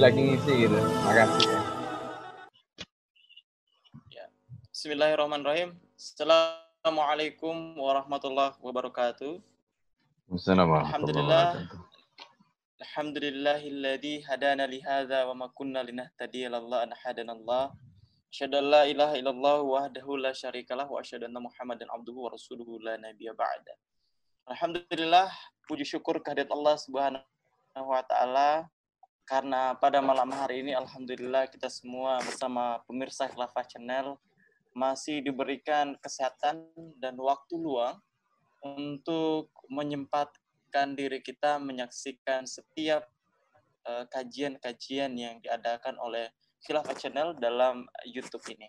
lagi ngisi gitu. Makasih ya. ya. Bismillahirrahmanirrahim. Assalamualaikum warahmatullahi wabarakatuh. Assalamualaikum Alhamdulillah. Alhamdulillahilladzi hadana li hadza wa ma kunna linahtadiya laula an hadana Allah. Asyhadu an la ilaha illallah wahdahu la syarikalah wa asyhadu anna Muhammadan abduhu wa rasuluhu la nabiyya ba'da. Alhamdulillah, puji syukur kehadirat Allah Subhanahu wa taala karena pada malam hari ini alhamdulillah kita semua bersama pemirsa Khilafah Channel masih diberikan kesehatan dan waktu luang untuk menyempatkan diri kita menyaksikan setiap eh, kajian-kajian yang diadakan oleh Khilafah Channel dalam YouTube ini.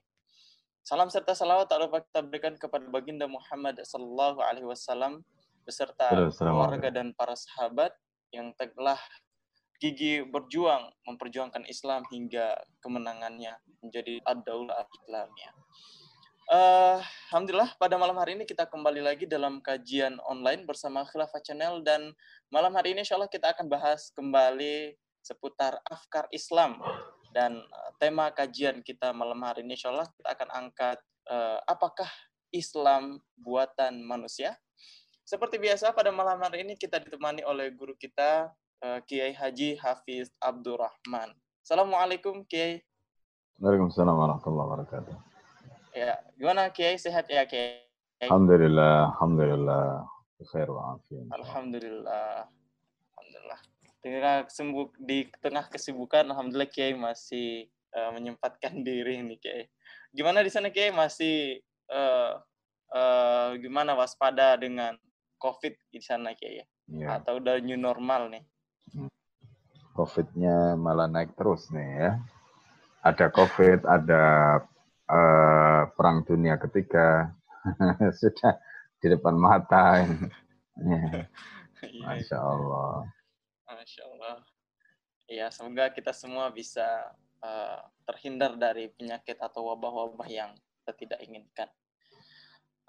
Salam serta salawat tak lupa kita berikan kepada baginda Muhammad Sallallahu Alaihi Wasallam beserta keluarga dan para sahabat yang telah gigi berjuang memperjuangkan Islam hingga kemenangannya menjadi ad-daulah Islamnya. Uh, Alhamdulillah pada malam hari ini kita kembali lagi dalam kajian online bersama Khilafah Channel dan malam hari ini insya Allah kita akan bahas kembali seputar afkar Islam dan uh, tema kajian kita malam hari ini insya Allah kita akan angkat uh, apakah Islam buatan manusia. Seperti biasa pada malam hari ini kita ditemani oleh guru kita Kiai Haji Hafiz Abdurrahman. Assalamualaikum Kiai. Waalaikumsalam warahmatullahi wabarakatuh. Ya, gimana Kiai sehat ya Kiai? Alhamdulillah, alhamdulillah. Khair wa. Alhamdulillah. Alhamdulillah. Tengah kesibuk, di tengah kesibukan, Alhamdulillah Kiai masih uh, menyempatkan diri nih Kiai. Gimana di sana Kiai masih uh, uh, gimana waspada dengan COVID di sana Kiai ya? Ya, Atau udah new normal nih? COVID-nya malah naik terus nih ya. Ada COVID, ada eh, perang dunia ketiga, sudah di depan mata. Ya, Iya, Masya Allah. Masya Allah. Ya, semoga kita semua bisa eh, terhindar dari penyakit atau wabah-wabah yang kita tidak inginkan.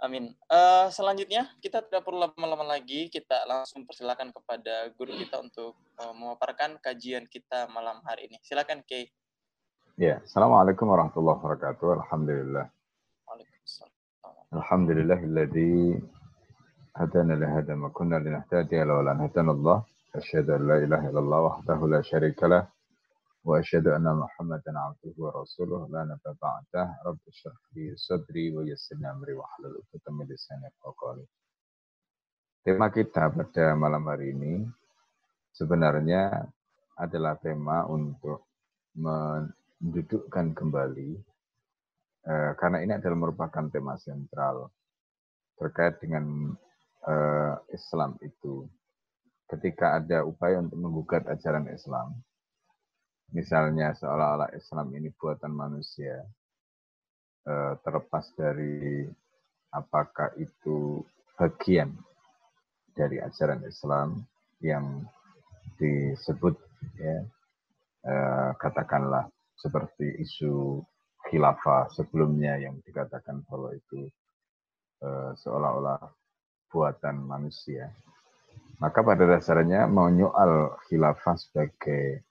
Amin. Eh, selanjutnya, kita tidak perlu lama-lama lagi. Kita langsung persilakan kepada guru kita untuk eh, memaparkan kajian kita malam hari ini. Silakan, Kay. Ya, Assalamualaikum warahmatullahi wabarakatuh. Alhamdulillah. Waalaikumsalam. Alhamdulillahilladzi hadana li hada ma kunna linahtadiya lawla an hadana Allah. Asyhadu an la ilaha illallah wahdahu la syarika lah wa rasuluh la nabiyya ba'dah. Rabbi shrah li sadri wa yassir li amri wa hlul 'uqdatam min lisani yafqahu qawli. Tema kita pada malam hari ini sebenarnya adalah tema untuk mendudukkan kembali eh, karena ini adalah merupakan tema sentral terkait dengan eh, Islam itu. Ketika ada upaya untuk menggugat ajaran Islam, misalnya seolah-olah Islam ini buatan manusia, eh, terlepas dari apakah itu bagian dari ajaran Islam yang disebut ya eh, katakanlah seperti isu khilafah sebelumnya yang dikatakan bahwa itu eh, seolah-olah buatan manusia. Maka pada dasarnya menyoal khilafah sebagai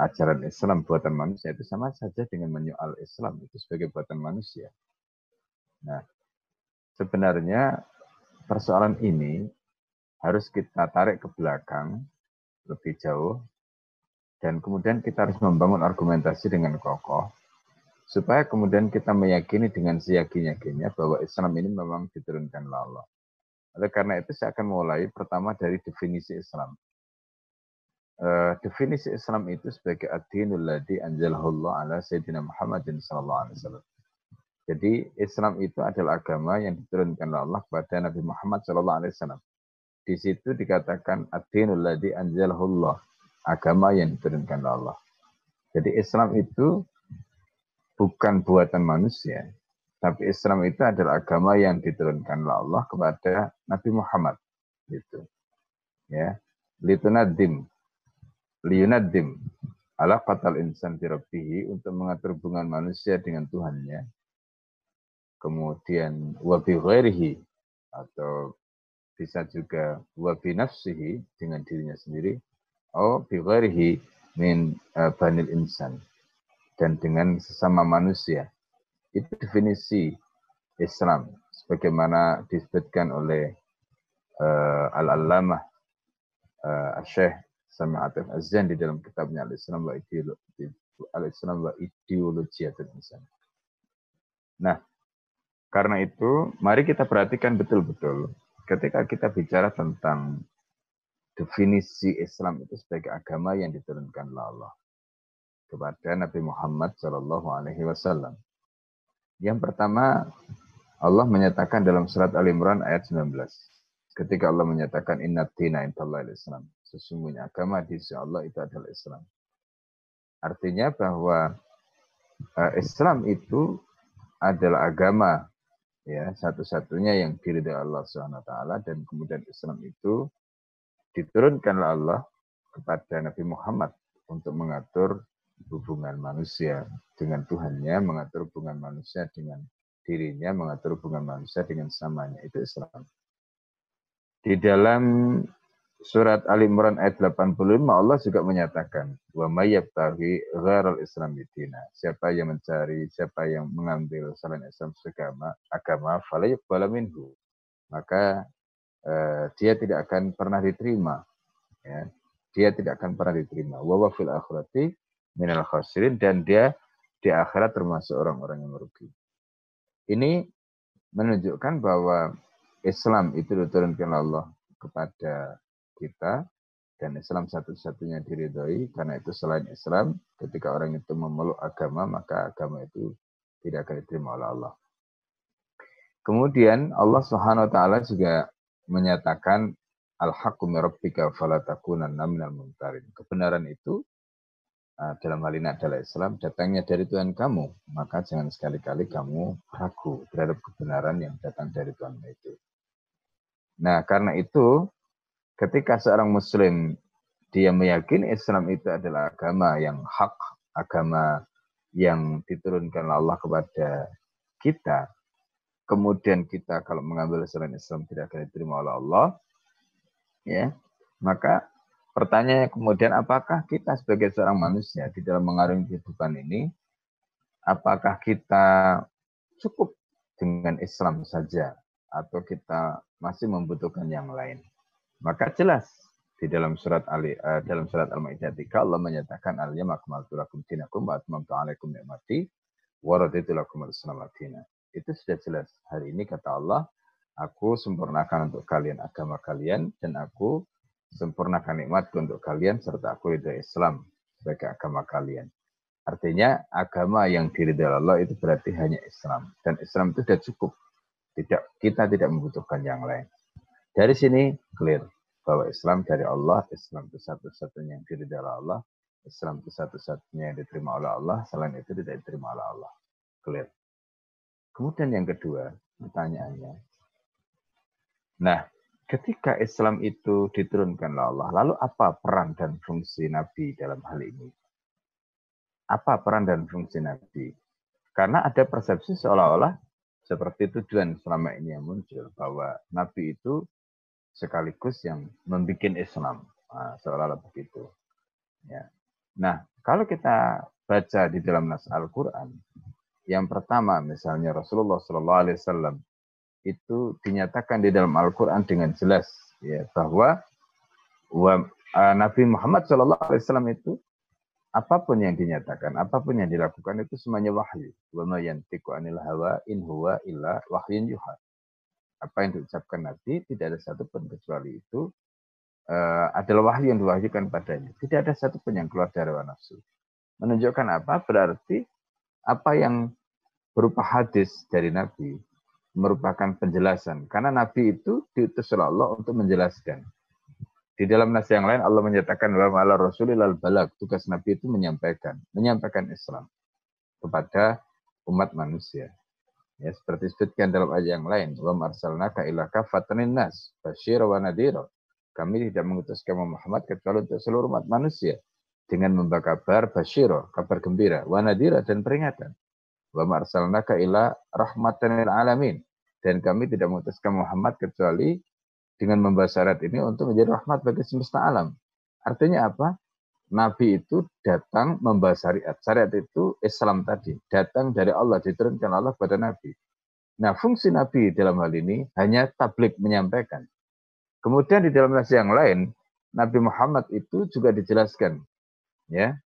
ajaran Islam buatan manusia itu sama saja dengan menyoal Islam itu sebagai buatan manusia. Nah, sebenarnya persoalan ini harus kita tarik ke belakang lebih jauh dan kemudian kita harus membangun argumentasi dengan kokoh supaya kemudian kita meyakini dengan seyakin-yakinnya bahwa Islam ini memang diturunkan oleh Allah. Oleh karena itu saya akan mulai pertama dari definisi Islam. Eh, definisi Islam itu sebagai ad-dinul ladzi anzalahullah ala sayyidina Muhammadin sallallahu alaihi wasallam. Jadi Islam itu adalah agama yang diturunkan oleh Allah kepada Nabi Muhammad sallallahu alaihi wasallam. Di situ dikatakan ad-dinul ladzi agama yang diturunkan oleh Allah. Jadi Islam itu bukan buatan manusia, tapi Islam itu adalah agama yang diturunkan oleh Allah kepada Nabi Muhammad. Gitu. Ya. Litunadim. Liyunadim. Ala qatal insan birabbihi untuk mengatur hubungan manusia dengan Tuhannya. Kemudian wabi ghairihi atau bisa juga wabi nafsihi dengan dirinya sendiri. Oh, bi ghairihi min uh, banil insan dan dengan sesama manusia. Itu definisi Islam sebagaimana disebutkan oleh uh, Al-Allamah uh, Syekh Sami Atif Azan di dalam kitabnya Al-Islam wa Ideologi Al-Islam wa Ideologi Insan. Nah, karena itu mari kita perhatikan betul-betul ketika kita bicara tentang definisi Islam itu sebagai agama yang diturunkan oleh Allah kepada Nabi Muhammad Shallallahu Alaihi Wasallam. Yang pertama, Allah menyatakan dalam surat Al Imran ayat 19, ketika Allah menyatakan Inna tina Islam, sesungguhnya agama di sisi Allah itu adalah Islam. Artinya bahwa uh, Islam itu adalah agama ya satu-satunya yang diridhai Allah taala dan kemudian Islam itu diturunkan oleh Allah kepada Nabi Muhammad untuk mengatur hubungan manusia dengan Tuhannya, mengatur hubungan manusia dengan dirinya, mengatur hubungan manusia dengan samanya. Itu Islam. Di dalam surat Ali Imran ayat 85 Allah juga menyatakan wa mayyabtahi ghairal islam dina. Siapa yang mencari, siapa yang mengambil selain Islam seagama agama falayuqbala minhu. Maka eh, dia tidak akan pernah diterima ya. Dia tidak akan pernah diterima. Wa fil akhirati minal khasirin dan dia di akhirat termasuk orang-orang yang merugi. Ini menunjukkan bahwa Islam itu diturunkan Allah kepada kita dan Islam satu-satunya diridhoi karena itu selain Islam ketika orang itu memeluk agama maka agama itu tidak akan diterima oleh Allah. Kemudian Allah Subhanahu wa taala juga menyatakan al-haqqu rabbika fala takunanna minal. Kebenaran itu uh, dalam hal ini adalah Islam datangnya dari Tuhan kamu, maka jangan sekali-kali kamu ragu terhadap kebenaran yang datang dari Tuhan itu. Nah, karena itu ketika seorang muslim dia meyakini Islam itu adalah agama yang hak, agama yang diturunkan Allah kepada kita, kemudian kita kalau mengambil selain Islam tidak akan diterima oleh Allah, ya, maka pertanyaannya kemudian apakah kita sebagai seorang manusia di dalam mengarungi kehidupan ini, apakah kita cukup dengan Islam saja atau kita masih membutuhkan yang lain? Maka jelas di dalam surat Ali uh, dalam surat Al-Maidah 3 Allah menyatakan al-yawma akmaltu lakum dinakum wa atmamtu 'alaikum ni'mati wa raditu lakum al-islam Itu sudah jelas. Hari ini kata Allah, aku sempurnakan untuk kalian agama kalian dan aku sempurnakan nikmatku untuk kalian serta aku itu Islam sebagai agama kalian. Artinya agama yang diridhai Allah itu berarti hanya Islam dan Islam itu sudah cukup. Tidak kita tidak membutuhkan yang lain. Dari sini clear bahwa Islam dari Allah, Islam itu satu-satunya yang diridhai oleh Allah, Islam itu satu-satunya yang diterima oleh Allah, selain itu tidak diterima oleh Allah. Clear. Kemudian yang kedua, pertanyaannya. Nah, ketika Islam itu diturunkan oleh Allah, lalu apa peran dan fungsi Nabi dalam hal ini? Apa peran dan fungsi Nabi? Karena ada persepsi seolah-olah seperti tujuan selama ini yang muncul bahwa Nabi itu sekaligus yang membuat Islam nah, seolah-olah begitu. Ya. Nah, kalau kita baca di dalam nas Al-Quran, yang pertama misalnya Rasulullah Shallallahu Alaihi Wasallam itu dinyatakan di dalam Al-Quran dengan jelas ya bahwa wa, uh, Nabi Muhammad Shallallahu Alaihi Wasallam itu apa pun yang dinyatakan, apa pun yang dilakukan itu semuanya wahyu. Wa ma yantiqu anil hawa in huwa illa wahyun yuha apa yang diucapkan Nabi tidak ada satupun kecuali itu uh, adalah wahyu yang diwahyukan padanya. Tidak ada satupun yang keluar dari nafsu. Menunjukkan apa? Berarti apa yang berupa hadis dari Nabi merupakan penjelasan. Karena Nabi itu diutus oleh Allah untuk menjelaskan. Di dalam nas yang lain Allah menyatakan bahwa Allah Rasulullah balak. Tugas Nabi itu menyampaikan, menyampaikan Islam kepada umat manusia. Ya, seperti disebutkan dalam ayat yang lain, wa marsalnaka ila kafatan nas, basyir wa nadhira. Kami tidak mengutus kamu Muhammad kecuali untuk seluruh umat manusia dengan membawa kabar basyiro, kabar gembira, wa nadhira dan peringatan. Wa marsalnaka ila rahmatan lil alamin. Dan kami tidak mengutus kamu Muhammad kecuali dengan membawa syarat ini untuk menjadi rahmat bagi semesta alam. Artinya apa? Nabi itu datang membawa syariat. Syariat itu Islam tadi. Datang dari Allah, diturunkan Allah pada Nabi. Nah, fungsi Nabi dalam hal ini hanya tablik menyampaikan. Kemudian di dalam nasi yang lain, Nabi Muhammad itu juga dijelaskan. Ya,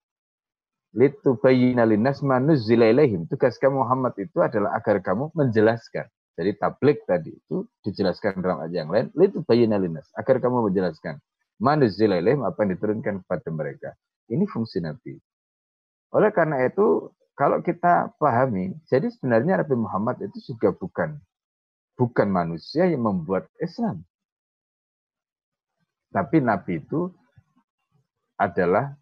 litubayyina linnas ma ilaihim. Tugas kamu Muhammad itu adalah agar kamu menjelaskan. Jadi tablik tadi itu dijelaskan dalam ayat yang lain, litubayyina linnas, agar kamu menjelaskan manuzilailahim apa yang diturunkan kepada mereka. Ini fungsi Nabi. Oleh karena itu, kalau kita pahami, jadi sebenarnya Nabi Muhammad itu juga bukan bukan manusia yang membuat Islam. Tapi Nabi itu adalah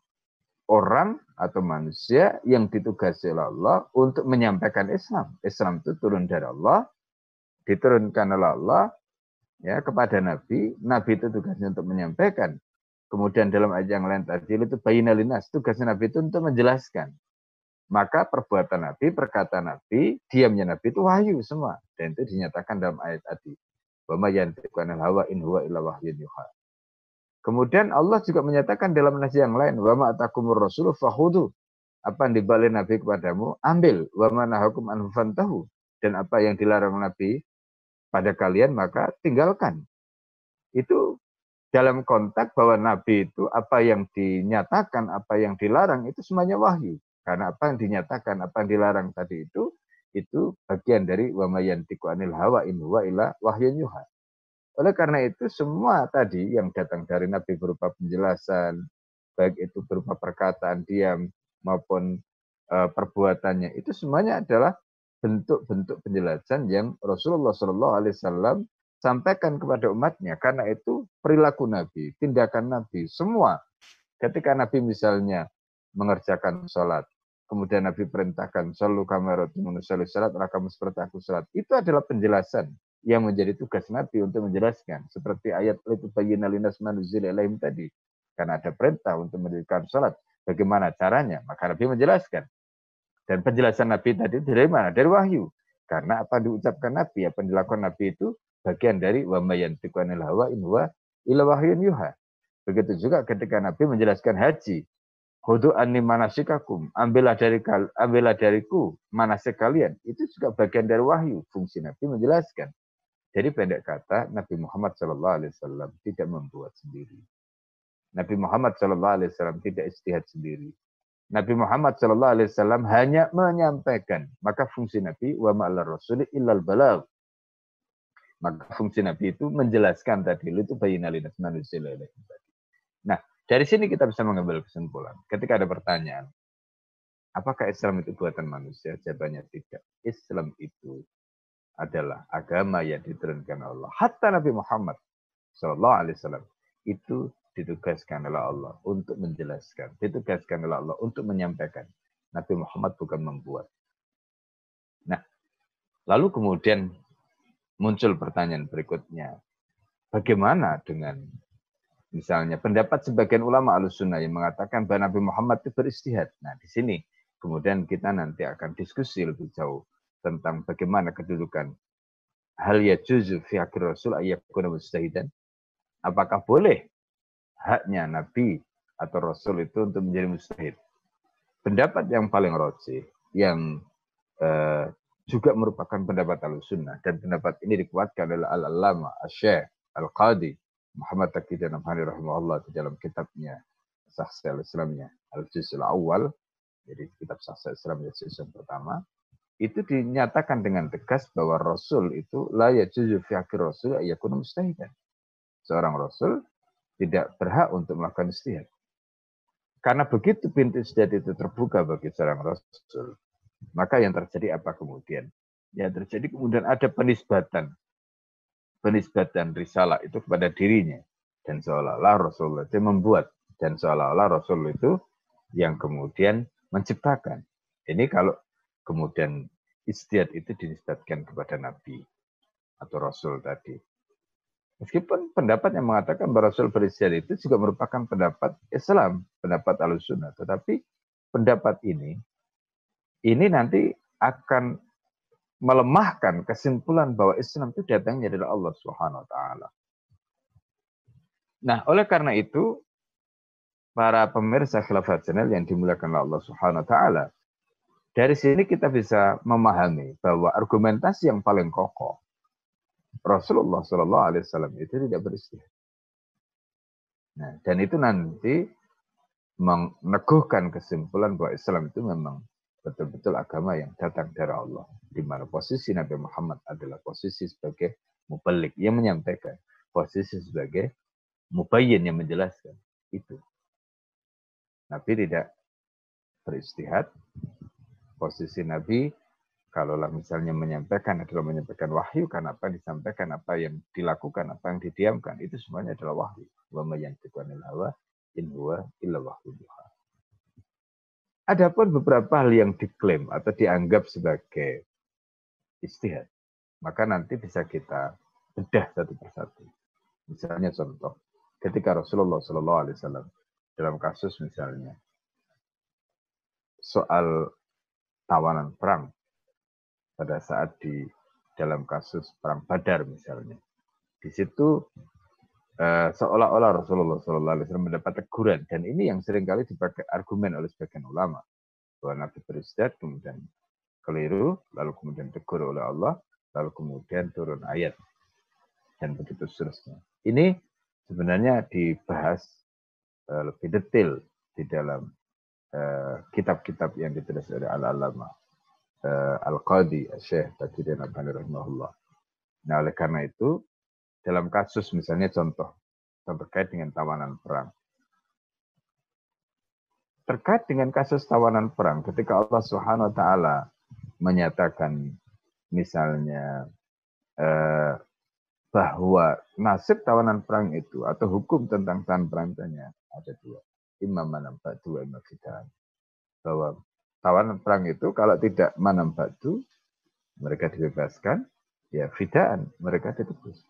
orang atau manusia yang ditugasi oleh Allah untuk menyampaikan Islam. Islam itu turun dari Allah, diturunkan oleh Allah ya kepada Nabi, Nabi itu tugasnya untuk menyampaikan. Kemudian dalam ayat lain tadi itu bayinalinas, tugasnya Nabi itu untuk menjelaskan. Maka perbuatan Nabi, perkataan Nabi, diamnya Nabi itu wahyu semua. Dan itu dinyatakan dalam ayat tadi. Wa hawa in huwa illa wahyun yuha. Kemudian Allah juga menyatakan dalam nasi yang lain, wa ma atakumur rasul fahudu. Apa yang dibalik Nabi kepadamu, ambil. Wa ma nahakum anfantahu. Dan apa yang dilarang Nabi pada kalian maka tinggalkan. Itu dalam konteks bahwa Nabi itu apa yang dinyatakan, apa yang dilarang itu semuanya wahyu. Karena apa yang dinyatakan, apa yang dilarang tadi itu itu bagian dari wamayantiku anil hawa in huwa ila wahyun yuha. Oleh karena itu semua tadi yang datang dari Nabi berupa penjelasan, baik itu berupa perkataan diam maupun e, perbuatannya, itu semuanya adalah bentuk-bentuk penjelasan yang Rasulullah Shallallahu Alaihi Wasallam sampaikan kepada umatnya. Karena itu perilaku Nabi, tindakan Nabi, semua. Ketika Nabi misalnya mengerjakan sholat, kemudian Nabi perintahkan selalu kameratu menusalli sholat, kamu seperti aku sholat. Itu adalah penjelasan yang menjadi tugas Nabi untuk menjelaskan. Seperti ayat itu manuzil tadi. Karena ada perintah untuk mendirikan sholat. Bagaimana caranya? Maka Nabi menjelaskan. Dan penjelasan Nabi tadi dari mana? Dari wahyu. Karena apa diucapkan Nabi, apa yang dilakukan Nabi itu bagian dari wa mayantiqu anil hawa in huwa ila wahyun yuha. Begitu juga ketika Nabi menjelaskan haji. Khudu anni manasikakum. Ambillah dari ambillah dariku manasik kalian. Itu juga bagian dari wahyu. Fungsi Nabi menjelaskan. Jadi pendek kata Nabi Muhammad Wasallam tidak membuat sendiri. Nabi Muhammad Wasallam tidak istihad sendiri. Nabi Muhammad Shallallahu Alaihi Wasallam hanya menyampaikan. Maka fungsi Nabi wa ma'alar rasul illal balag. Maka fungsi Nabi itu menjelaskan tadi itu bayina linas manusia Nah, dari sini kita bisa mengambil kesimpulan. Ketika ada pertanyaan, apakah Islam itu buatan manusia? Jawabannya tidak. Islam itu adalah agama yang diturunkan Allah. Hatta Nabi Muhammad Shallallahu Alaihi Wasallam itu ditugaskan oleh Allah untuk menjelaskan, ditugaskan oleh Allah untuk menyampaikan. Nabi Muhammad bukan membuat. Nah, lalu kemudian muncul pertanyaan berikutnya. Bagaimana dengan misalnya pendapat sebagian ulama al-sunnah yang mengatakan bahwa Nabi Muhammad itu beristihad. Nah, di sini kemudian kita nanti akan diskusi lebih jauh tentang bagaimana kedudukan hal ya juzu fi rasul ayyakuna mustahidan. Apakah boleh haknya Nabi atau Rasul itu untuk menjadi mustahid. Pendapat yang paling rojih, yang eh, juga merupakan pendapat al-sunnah, dan pendapat ini dikuatkan oleh al-allama, al-syekh, al-qadi, Muhammad Taqi dan Abhani rahimahullah di dalam kitabnya Sahsa al-Islamnya, al-Juzul Awal, jadi kitab Sahsa Islam yang pertama, itu dinyatakan dengan tegas bahwa Rasul itu la yajuzu fi akhir Rasul ayakun mustahidan. Seorang Rasul tidak berhak untuk melakukan istihad. Karena begitu pintu istihad itu terbuka bagi seorang Rasul, maka yang terjadi apa kemudian? Ya terjadi kemudian ada penisbatan. Penisbatan risalah itu kepada dirinya. Dan seolah-olah Rasulullah itu membuat. Dan seolah-olah Rasul itu yang kemudian menciptakan. Ini kalau kemudian istiad itu dinisbatkan kepada Nabi atau Rasul tadi. Meskipun pendapat yang mengatakan bahwa Rasul beristihad itu juga merupakan pendapat Islam, pendapat al-sunnah. Tetapi pendapat ini, ini nanti akan melemahkan kesimpulan bahwa Islam itu datangnya dari Allah Subhanahu wa taala. Nah, oleh karena itu para pemirsa khilafat channel yang dimuliakan Allah Subhanahu wa taala. Dari sini kita bisa memahami bahwa argumentasi yang paling kokoh Rasulullah Shallallahu Alaihi Wasallam itu tidak beristihad. Nah, dan itu nanti meneguhkan kesimpulan bahwa Islam itu memang betul-betul agama yang datang dari Allah. Di mana posisi Nabi Muhammad adalah posisi sebagai mubalik yang menyampaikan, posisi sebagai mubayyin yang menjelaskan. Itu. Nabi tidak beristihad. Posisi Nabi, kalaulah misalnya menyampaikan adalah menyampaikan wahyu, karena apa yang disampaikan, apa yang dilakukan, apa yang didiamkan, itu semuanya adalah wahyu. Wa mayantiqanil hawa in huwa illa wahyu Adapun beberapa hal yang diklaim atau dianggap sebagai istihad, maka nanti bisa kita bedah satu persatu. Misalnya contoh, ketika Rasulullah Shallallahu Alaihi Wasallam dalam kasus misalnya soal tawanan perang pada saat di dalam kasus perang Badar misalnya. Di situ uh, seolah-olah Rasulullah SAW mendapat teguran dan ini yang sering kali dipakai argumen oleh sebagian ulama bahwa Nabi beristirahat kemudian keliru lalu kemudian tegur oleh Allah lalu kemudian turun ayat dan begitu seterusnya. Ini sebenarnya dibahas uh, lebih detail di dalam eh, kitab-kitab yang ditulis oleh Al-Alama uh, Al-Qadi Syekh Tajuddin Abani rahimahullah. Nah, oleh karena itu dalam kasus misalnya contoh terkait dengan tawanan perang. Terkait dengan kasus tawanan perang ketika Allah Subhanahu wa taala menyatakan misalnya eh, bahwa nasib tawanan perang itu atau hukum tentang tawanan perang ada dua. Imam manambat dua imam Bahwa tawanan perang itu kalau tidak manambatu mereka dibebaskan, ya fidaan mereka ditebus.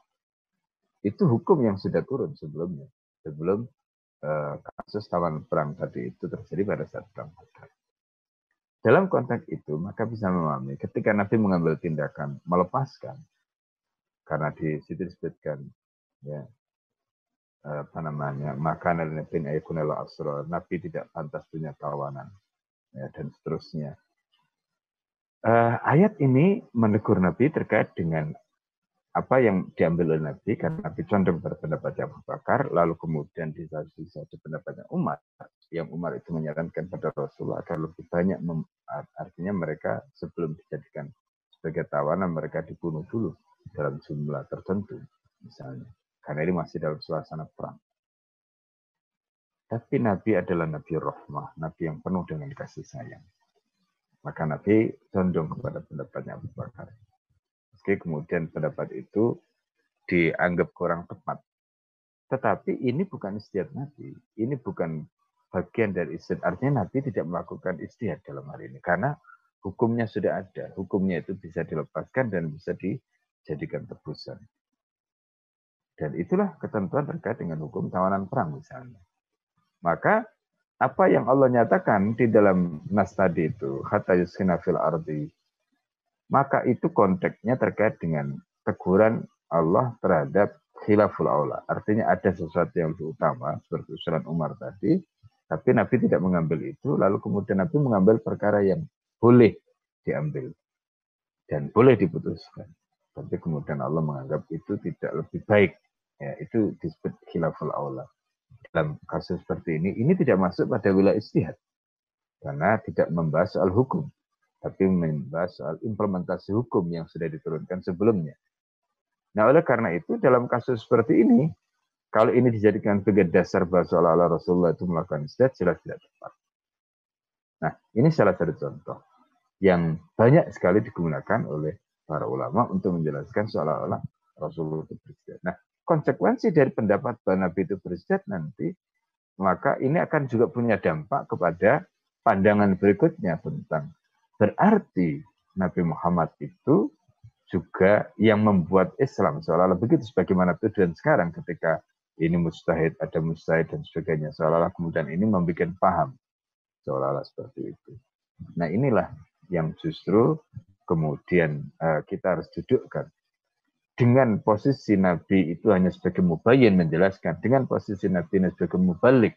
Itu hukum yang sudah turun sebelumnya. Sebelum uh, kasus tawanan perang tadi itu terjadi pada saat perang Badar. Dalam konteks itu, maka bisa memahami ketika Nabi mengambil tindakan melepaskan karena di situ disebutkan ya apa namanya makanan nabi nabi tidak pantas punya kawanan ya, dan seterusnya uh, ayat ini menegur nabi terkait dengan apa yang diambil oleh Nabi karena Nabi condong pada pendapat Abu Bakar lalu kemudian di satu pendapatnya Umar yang Umar itu menyarankan pada Rasulullah agar lebih banyak artinya mereka sebelum dijadikan sebagai tawanan mereka dibunuh dulu dalam jumlah tertentu, misalnya. Karena ini masih dalam suasana perang. Tapi Nabi adalah Nabi Rahmah, Nabi yang penuh dengan kasih sayang. Maka Nabi condong kepada pendapatnya Abu Bakar. Meski kemudian pendapat itu dianggap kurang tepat. Tetapi ini bukan istiad Nabi. Ini bukan bagian dari istiad. Artinya Nabi tidak melakukan istiad dalam hari ini. Karena hukumnya sudah ada. Hukumnya itu bisa dilepaskan dan bisa di, jadikan tebusan. Dan itulah ketentuan terkait dengan hukum tawanan perang misalnya. Maka apa yang Allah nyatakan di dalam nas tadi itu, kata ardi, maka itu konteksnya terkait dengan teguran Allah terhadap khilaful aula. Artinya ada sesuatu yang lebih utama, seperti usulan Umar tadi, tapi Nabi tidak mengambil itu, lalu kemudian Nabi mengambil perkara yang boleh diambil dan boleh diputuskan tapi kemudian Allah menganggap itu tidak lebih baik. Ya, itu disebut khilaful aula. Dalam kasus seperti ini, ini tidak masuk pada wilayah istihad. Karena tidak membahas soal hukum. Tapi membahas soal implementasi hukum yang sudah diturunkan sebelumnya. Nah, oleh karena itu, dalam kasus seperti ini, kalau ini dijadikan sebagai dasar bahwa seolah-olah Rasulullah itu melakukan istihad, jelas tidak tepat. Nah, ini salah satu contoh yang banyak sekali digunakan oleh para ulama untuk menjelaskan seolah-olah Rasulullah itu beristihad. Nah, konsekuensi dari pendapat Nabi itu beristihad nanti, maka ini akan juga punya dampak kepada pandangan berikutnya tentang berarti Nabi Muhammad itu juga yang membuat Islam seolah-olah begitu sebagaimana tujuan sekarang ketika ini mustahid, ada mustahid dan sebagainya. Seolah-olah kemudian ini membuat paham seolah-olah seperti itu. Nah inilah yang justru kemudian uh, kita harus dudukkan dengan posisi Nabi itu hanya sebagai mubayyin menjelaskan, dengan posisi Nabi sebagai mubalik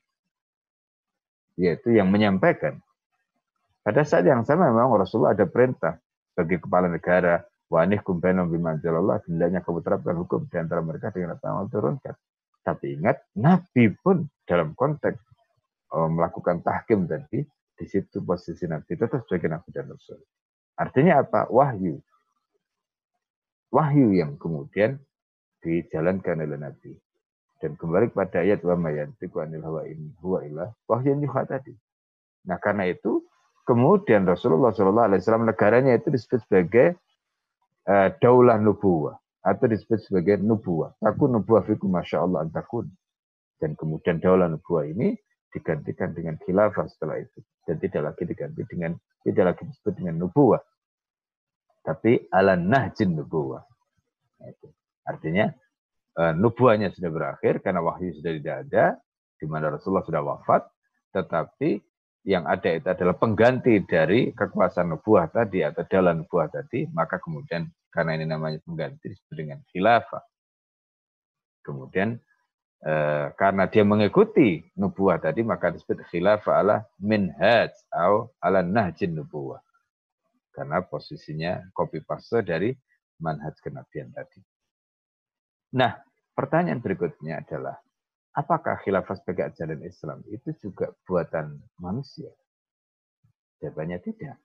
yaitu yang menyampaikan. Pada saat yang sama memang Rasulullah ada perintah bagi kepala negara, wa anihkum bainahum bimanzalallah, hendaknya kamu terapkan hukum di antara mereka dengan apa yang turunkan. Tapi ingat, Nabi pun dalam konteks uh, melakukan tahkim tadi, di situ posisi Nabi tetap sebagai Nabi dan Rasul. Artinya apa? Wahyu. Wahyu yang kemudian dijalankan oleh Nabi. Dan kembali pada ayat wa mayantiku anil hawa in huwa ilah wahyu yuha tadi. Nah karena itu kemudian Rasulullah SAW negaranya itu disebut sebagai uh, daulah nubuwah atau disebut sebagai nubuwah. Takun nubuwah fikum masya Allah antakun. Dan kemudian daulah nubuwah ini digantikan dengan khilafah setelah itu. Dan tidak lagi diganti dengan, tidak lagi disebut dengan nubuwah. Tapi ala nahjin nubuwah. Artinya uh, nubuahnya sudah berakhir karena wahyu sudah tidak ada, di mana Rasulullah sudah wafat, tetapi yang ada itu adalah pengganti dari kekuasaan nubuah tadi atau dalam nubuah tadi, maka kemudian karena ini namanya pengganti disebut dengan khilafah. Kemudian eh, karena dia mengikuti nubuah tadi, maka disebut khilafah ala minhaj atau ala nahjin nubuah. Karena posisinya copy paste dari manhaj kenabian tadi. Nah, pertanyaan berikutnya adalah, apakah khilafah sebagai ajaran Islam itu juga buatan manusia? Jawabannya tidak.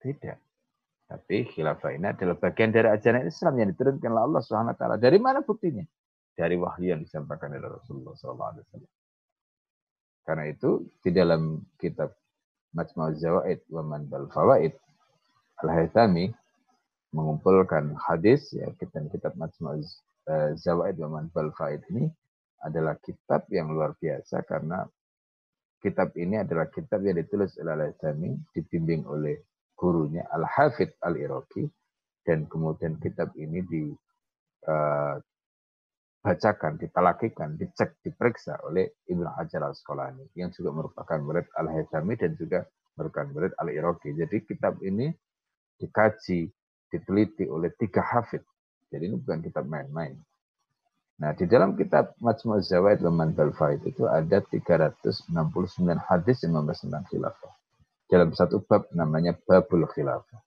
Tidak. Tapi khilafah ini adalah bagian dari ajaran Islam yang diturunkan oleh Allah Subhanahu taala. Dari mana buktinya? Dari wahyu yang disampaikan oleh Rasulullah SAW. Karena itu di dalam kitab Majmu' Zawaid wa Manbal Fawaid. Al-Haythami mengumpulkan hadis ya kitab kitab Majmu' eh, Zawaid wa Manbal Faid ini adalah kitab yang luar biasa karena kitab ini adalah kitab yang ditulis oleh Al-Haythami dibimbing oleh gurunya Al-Hafidh Al-Iraqi dan kemudian kitab ini dibacakan, ditalakikan, dicek, diperiksa oleh Ibnu Hajar Al-Asqalani yang juga merupakan murid Al-Haythami dan juga merupakan murid Al-Iraqi. Jadi kitab ini dikaji, diteliti oleh tiga hafid. Jadi ini bukan kitab main-main. Nah, di dalam kitab Majmu' Zawaid wa Manbal itu ada 369 hadis yang membahas tentang khilafah. Dalam satu bab namanya Babul Khilafah.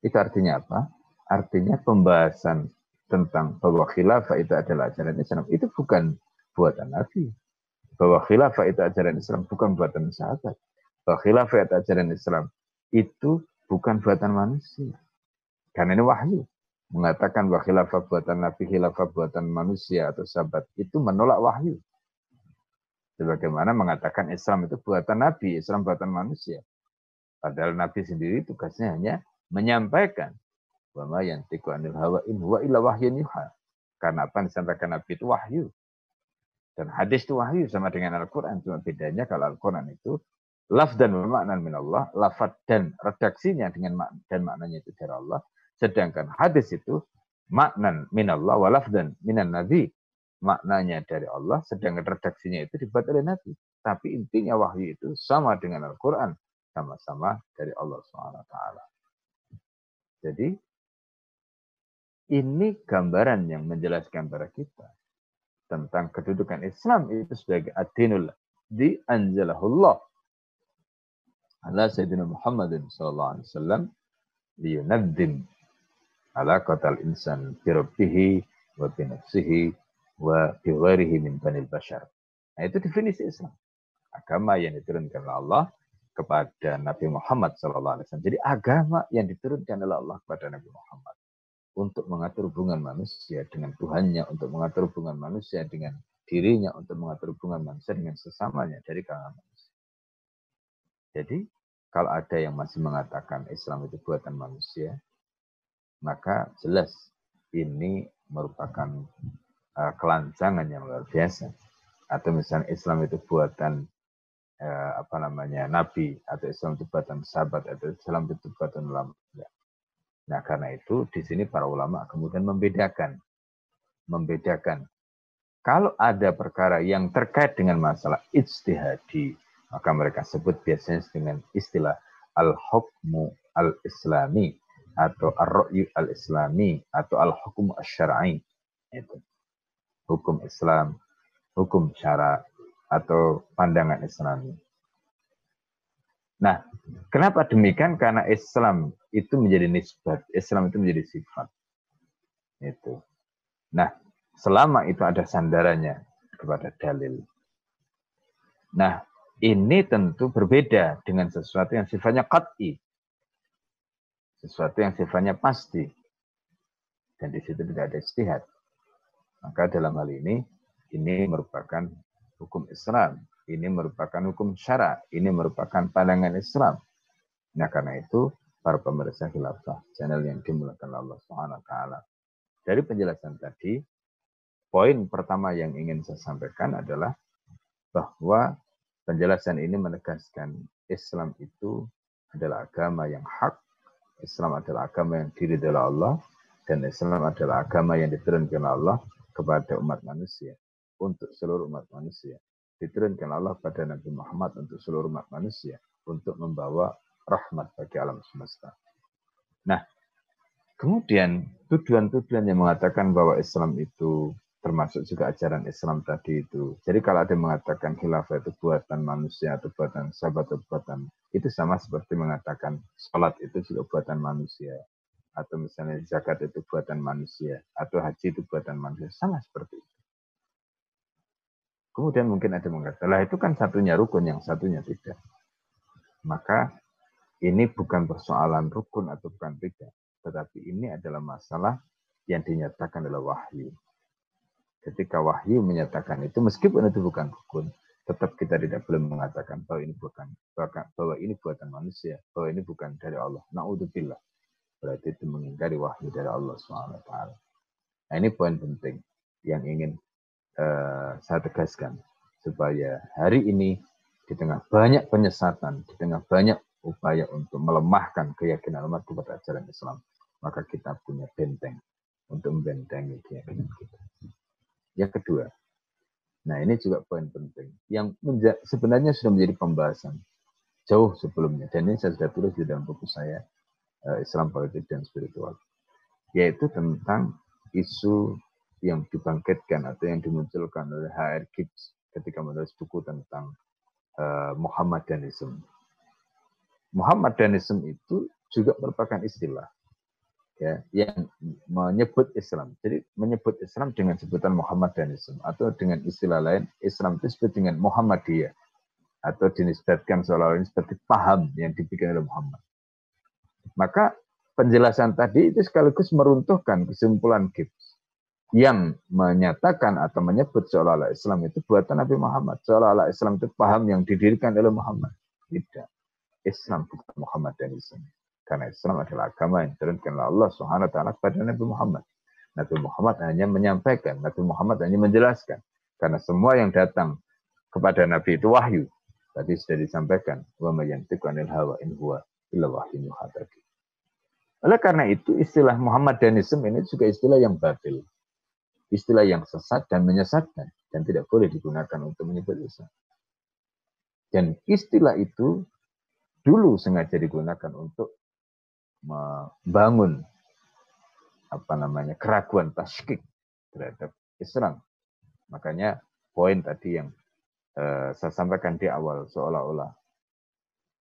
Itu artinya apa? Artinya pembahasan tentang bahwa khilafah itu adalah ajaran Islam. Itu bukan buatan Nabi. Bahwa khilafah itu ajaran Islam bukan buatan sahabat. Bahwa khilafah itu ajaran Islam itu bukan buatan manusia. Karena ini wahyu. Mengatakan bahwa khilafah buatan Nabi, khilafah buatan manusia atau sahabat, itu menolak wahyu. Sebagaimana mengatakan Islam itu buatan Nabi, Islam buatan manusia. Padahal Nabi sendiri tugasnya hanya menyampaikan bahwa yang tiku anil hawa in huwa illa wahyun yuha. Karena apa yang disampaikan Nabi itu wahyu. Dan hadis itu wahyu sama dengan Al-Quran. Cuma bedanya kalau Al-Quran itu laf dan makna min Allah, lafad dan redaksinya dengan mak dan maknanya itu dari Allah. Sedangkan hadis itu maknan min Allah wa lafdan minan nabi. Maknanya dari Allah, sedangkan redaksinya itu dibuat oleh Nabi. Tapi intinya wahyu itu sama dengan Al-Quran. Sama-sama dari Allah SWT. Jadi, ini gambaran yang menjelaskan kepada kita tentang kedudukan Islam itu sebagai adinul di anjalahullah ala Sayyidina Muhammadin sallallahu alaihi wasallam liyunaddim ala qatal insan bi rabbihi wa bi wa bi min banil bashar. Nah, itu definisi Islam. Agama yang diturunkan oleh Allah kepada Nabi Muhammad sallallahu alaihi wasallam. Jadi agama yang diturunkan oleh Allah kepada Nabi Muhammad untuk mengatur hubungan manusia dengan Tuhannya, untuk mengatur hubungan manusia dengan dirinya, untuk mengatur hubungan manusia dengan sesamanya dari kalangan manusia. Jadi kalau ada yang masih mengatakan Islam itu buatan manusia, maka jelas ini merupakan uh, kelancangan yang luar biasa. Atau misalnya Islam itu buatan uh, apa namanya Nabi, atau Islam itu buatan sahabat, atau Islam itu buatan ulama. Nah karena itu di sini para ulama kemudian membedakan, membedakan. Kalau ada perkara yang terkait dengan masalah ijtihadi, maka mereka sebut biasanya dengan istilah al-hukmu al-islami atau ar-ra'yu al-islami atau al-hukmu asy-syar'i. Itu. Hukum Islam, hukum syara. atau pandangan Islami. Nah, kenapa demikian? Karena Islam itu menjadi nisbat, Islam itu menjadi sifat. Itu. Nah, selama itu ada sandarannya kepada dalil. Nah, ini tentu berbeda dengan sesuatu yang sifatnya qat'i. Sesuatu yang sifatnya pasti. Dan di situ tidak ada istihad. Maka dalam hal ini, ini merupakan hukum Islam. Ini merupakan hukum syara. Ini merupakan pandangan Islam. Nah karena itu para pemirsa khilafah channel yang dimulakan Allah Subhanahu taala. Dari penjelasan tadi, poin pertama yang ingin saya sampaikan adalah bahwa penjelasan ini menegaskan Islam itu adalah agama yang hak, Islam adalah agama yang diri dari Allah, dan Islam adalah agama yang diturunkan Allah kepada umat manusia, untuk seluruh umat manusia diturunkan Allah pada Nabi Muhammad untuk seluruh umat manusia untuk membawa rahmat bagi alam semesta. Nah, kemudian tujuan-tujuan yang mengatakan bahwa Islam itu termasuk juga ajaran Islam tadi itu. Jadi kalau ada yang mengatakan khilafah itu buatan manusia atau buatan sahabat atau buatan itu sama seperti mengatakan sholat itu juga buatan manusia atau misalnya zakat itu buatan manusia atau haji itu buatan manusia sama seperti itu. Kemudian mungkin ada yang mengatakan, lah itu kan satunya rukun, yang satunya tidak. Maka ini bukan persoalan rukun atau bukan tidak. Tetapi ini adalah masalah yang dinyatakan adalah wahyu. Ketika wahyu menyatakan itu, meskipun itu bukan rukun, tetap kita tidak boleh mengatakan bahwa ini bukan bahwa ini buatan manusia, bahwa ini bukan dari Allah. Naudzubillah. Berarti itu mengingkari wahyu dari Allah SWT. Nah ini poin penting yang ingin Eh, saya tegaskan supaya hari ini di tengah banyak penyesatan, di tengah banyak upaya untuk melemahkan keyakinan umat kepada ajaran Islam, maka kita punya benteng untuk membentengi keyakinan kita. Yang kedua, nah ini juga poin penting yang sebenarnya sudah menjadi pembahasan jauh sebelumnya dan ini saya sudah tulis di dalam buku saya eh, Islam Politik dan Spiritual, yaitu tentang isu yang dibangkitkan atau yang dimunculkan oleh H.R. Gibbs ketika menulis buku tentang uh, Muhammadanism. Muhammadanism itu juga merupakan istilah ya yang menyebut Islam. Jadi menyebut Islam dengan sebutan Muhammadanism atau dengan istilah lain Islam itu disebut dengan Muhammadiyah atau dinisbatkan seolah-olah seperti paham yang dibikin oleh Muhammad. Maka penjelasan tadi itu sekaligus meruntuhkan kesimpulan Gibbs yang menyatakan atau menyebut seolah-olah Islam itu buatan Nabi Muhammad. Seolah-olah Islam itu paham yang didirikan oleh Muhammad. Tidak. Islam bukan Muhammad dan Islam. Karena Islam adalah agama yang diturunkan Allah Subhanahu taala kepada Nabi Muhammad. Nabi Muhammad hanya menyampaikan, Nabi Muhammad hanya menjelaskan. Karena semua yang datang kepada Nabi itu wahyu. Tadi sudah disampaikan, wa mayantiqu anil hawa in huwa illa Oleh karena itu istilah Muhammad dan Islam ini juga istilah yang batil istilah yang sesat dan menyesatkan dan tidak boleh digunakan untuk menyebut Islam. Dan istilah itu dulu sengaja digunakan untuk membangun apa namanya keraguan taskik terhadap Islam. Makanya poin tadi yang uh, saya sampaikan di awal seolah-olah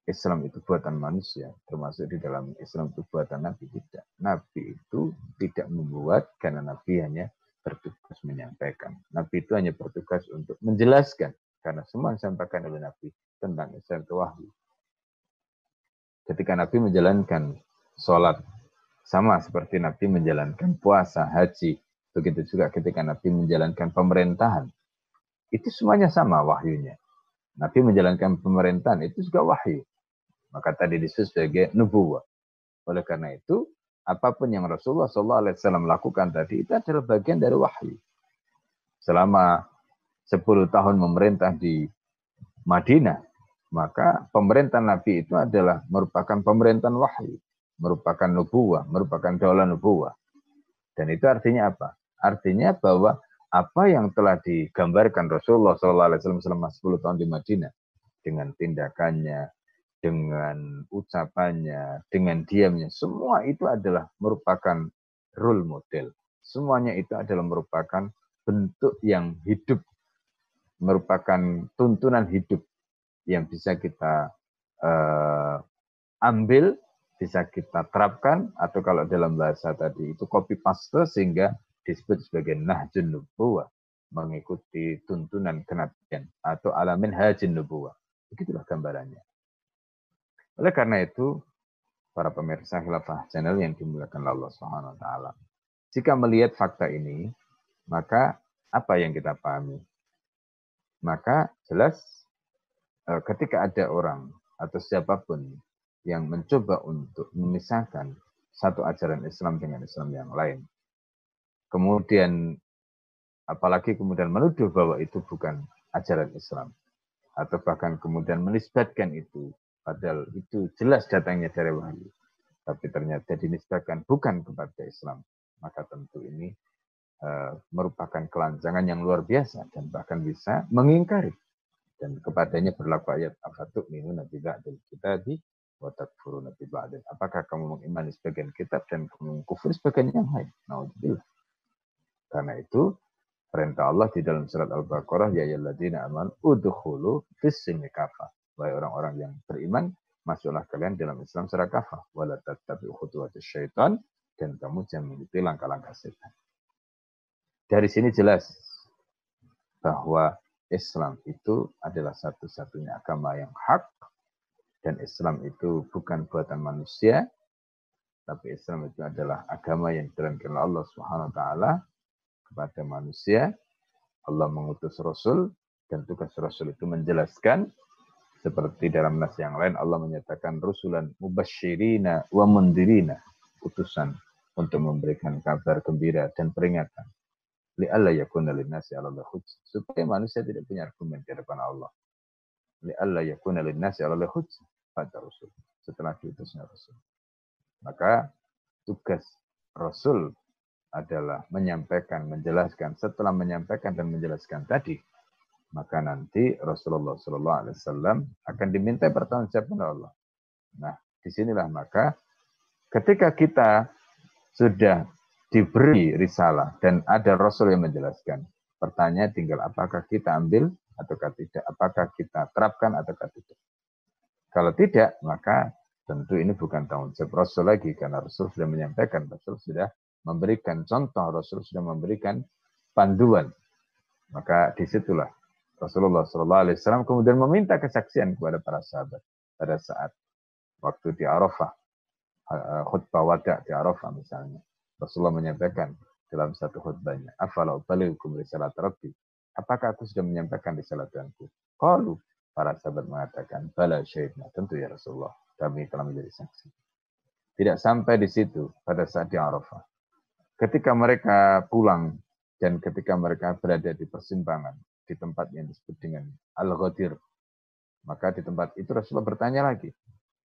Islam itu buatan manusia, termasuk di dalam Islam itu buatan Nabi tidak. Nabi itu tidak membuat karena Nabi hanya bertugas menyampaikan. Nabi itu hanya bertugas untuk menjelaskan. Karena semua yang disampaikan oleh Nabi tentang Islam itu wahyu. Ketika Nabi menjalankan sholat, sama seperti Nabi menjalankan puasa, haji. Begitu juga ketika Nabi menjalankan pemerintahan. Itu semuanya sama wahyunya. Nabi menjalankan pemerintahan itu juga wahyu. Maka tadi disebut sebagai nubuwah. Oleh karena itu, apa pun yang Rasulullah SAW lakukan tadi itu adalah bagian dari wahyu. Selama 10 tahun memerintah di Madinah, maka pemerintahan Nabi itu adalah merupakan pemerintahan wahyu, merupakan nubuah, merupakan daulah nubuah. Dan itu artinya apa? Artinya bahwa apa yang telah digambarkan Rasulullah SAW selama 10 tahun di Madinah dengan tindakannya, dengan ucapannya, dengan diamnya, semua itu adalah merupakan role model. Semuanya itu adalah merupakan bentuk yang hidup merupakan tuntunan hidup yang bisa kita uh, ambil, bisa kita terapkan, atau kalau dalam bahasa tadi itu copy paste sehingga disebut sebagai nahjun nubuwah, mengikuti tuntunan kenabian atau alamin hajin nubuwah. Begitulah gambarannya. Oleh karena itu, para pemirsa khilafah channel yang dimuliakan Allah Subhanahu wa taala. Jika melihat fakta ini, maka apa yang kita pahami? Maka jelas ketika ada orang atau siapa pun yang mencoba untuk memisahkan satu ajaran Islam dengan Islam yang lain. Kemudian apalagi kemudian menuduh bahwa itu bukan ajaran Islam atau bahkan kemudian menisbatkan itu Padahal itu jelas datangnya dari wahyu. Tapi ternyata dinisbahkan bukan kepada Islam. Maka tentu ini uh, merupakan kelanjangan yang luar biasa dan bahkan bisa mengingkari. Dan kepadanya berlaku ayat afatuk minu nabi ba'dil di watak furu nabi ba'dil. Apakah kamu mengimani sebagian kitab dan kamu kufur sebagian yang lain? Naudzubillah. Karena itu perintah Allah di dalam surat Al-Baqarah ya ayyuhalladzina aman udkhulu fis kafah Wahai orang-orang yang beriman, masuklah kalian dalam Islam secara kafah. Wala tattabi'u khutuwati syaitan. Dan kamu jangan mengikuti langkah-langkah setan. Dari sini jelas bahwa Islam itu adalah satu-satunya agama yang hak. Dan Islam itu bukan buatan manusia. Tapi Islam itu adalah agama yang diturunkan Allah Subhanahu wa taala kepada manusia. Allah mengutus Rasul dan tugas Rasul itu menjelaskan seperti dalam nas yang lain Allah menyatakan rusulan mubasyirina wa mundirina. Utusan untuk memberikan kabar gembira dan peringatan. Li alla yakuna linnasi 'ala Allah Supaya manusia tidak punya argumen di hadapan Allah. Li alla yakuna linnasi 'ala Allah pada Rasul. Setelah diutusnya Rasul. Maka tugas Rasul adalah menyampaikan, menjelaskan. Setelah menyampaikan dan menjelaskan tadi, maka nanti Rasulullah Sallallahu Alaihi Wasallam akan diminta pertanggungjawaban Allah. Nah, di sinilah maka ketika kita sudah diberi risalah dan ada Rasul yang menjelaskan, pertanyaan tinggal apakah kita ambil ataukah tidak, apakah kita terapkan ataukah tidak. Kalau tidak, maka tentu ini bukan tanggung jawab Rasul lagi karena Rasul sudah menyampaikan, Rasul sudah memberikan contoh, Rasul sudah memberikan panduan. Maka di situlah Rasulullah Shallallahu Alaihi Wasallam kemudian meminta kesaksian kepada para sahabat pada saat waktu di Arafah, eh, khutbah wada di Arafah misalnya. Rasulullah menyampaikan dalam satu khutbahnya, "Afala ubaliukum risalat rabbi?" Apakah aku sudah menyampaikan risalah Tuhanku? Kalau para sahabat mengatakan, "Bala syahidna." Tentu ya Rasulullah, kami telah menjadi saksi. Tidak sampai di situ pada saat di Arafah. Ketika mereka pulang dan ketika mereka berada di persimpangan, di tempat yang disebut dengan Al-Ghadir. Maka di tempat itu Rasulullah bertanya lagi.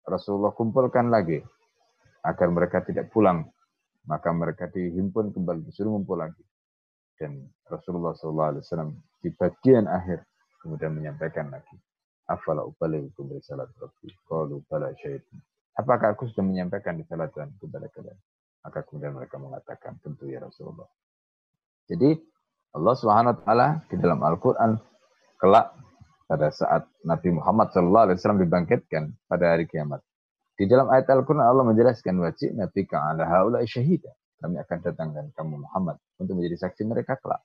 Rasulullah kumpulkan lagi agar mereka tidak pulang. Maka mereka dihimpun kembali disuruh ngumpul lagi. Dan Rasulullah SAW di bagian akhir kemudian menyampaikan lagi. Afala ubalikum risalat Rabbi. Qalu bala syahid. Apakah aku sudah menyampaikan risalah Tuhan kepada kalian? Maka kemudian mereka mengatakan, tentu ya Rasulullah. Jadi Allah Subhanahu wa taala di dalam Al-Qur'an kelak pada saat Nabi Muhammad sallallahu alaihi wasallam dibangkitkan pada hari kiamat. Di dalam ayat Al-Qur'an Allah menjelaskan wajib Nabi ala haula syahida. Kami akan datangkan kamu Muhammad untuk menjadi saksi mereka kelak.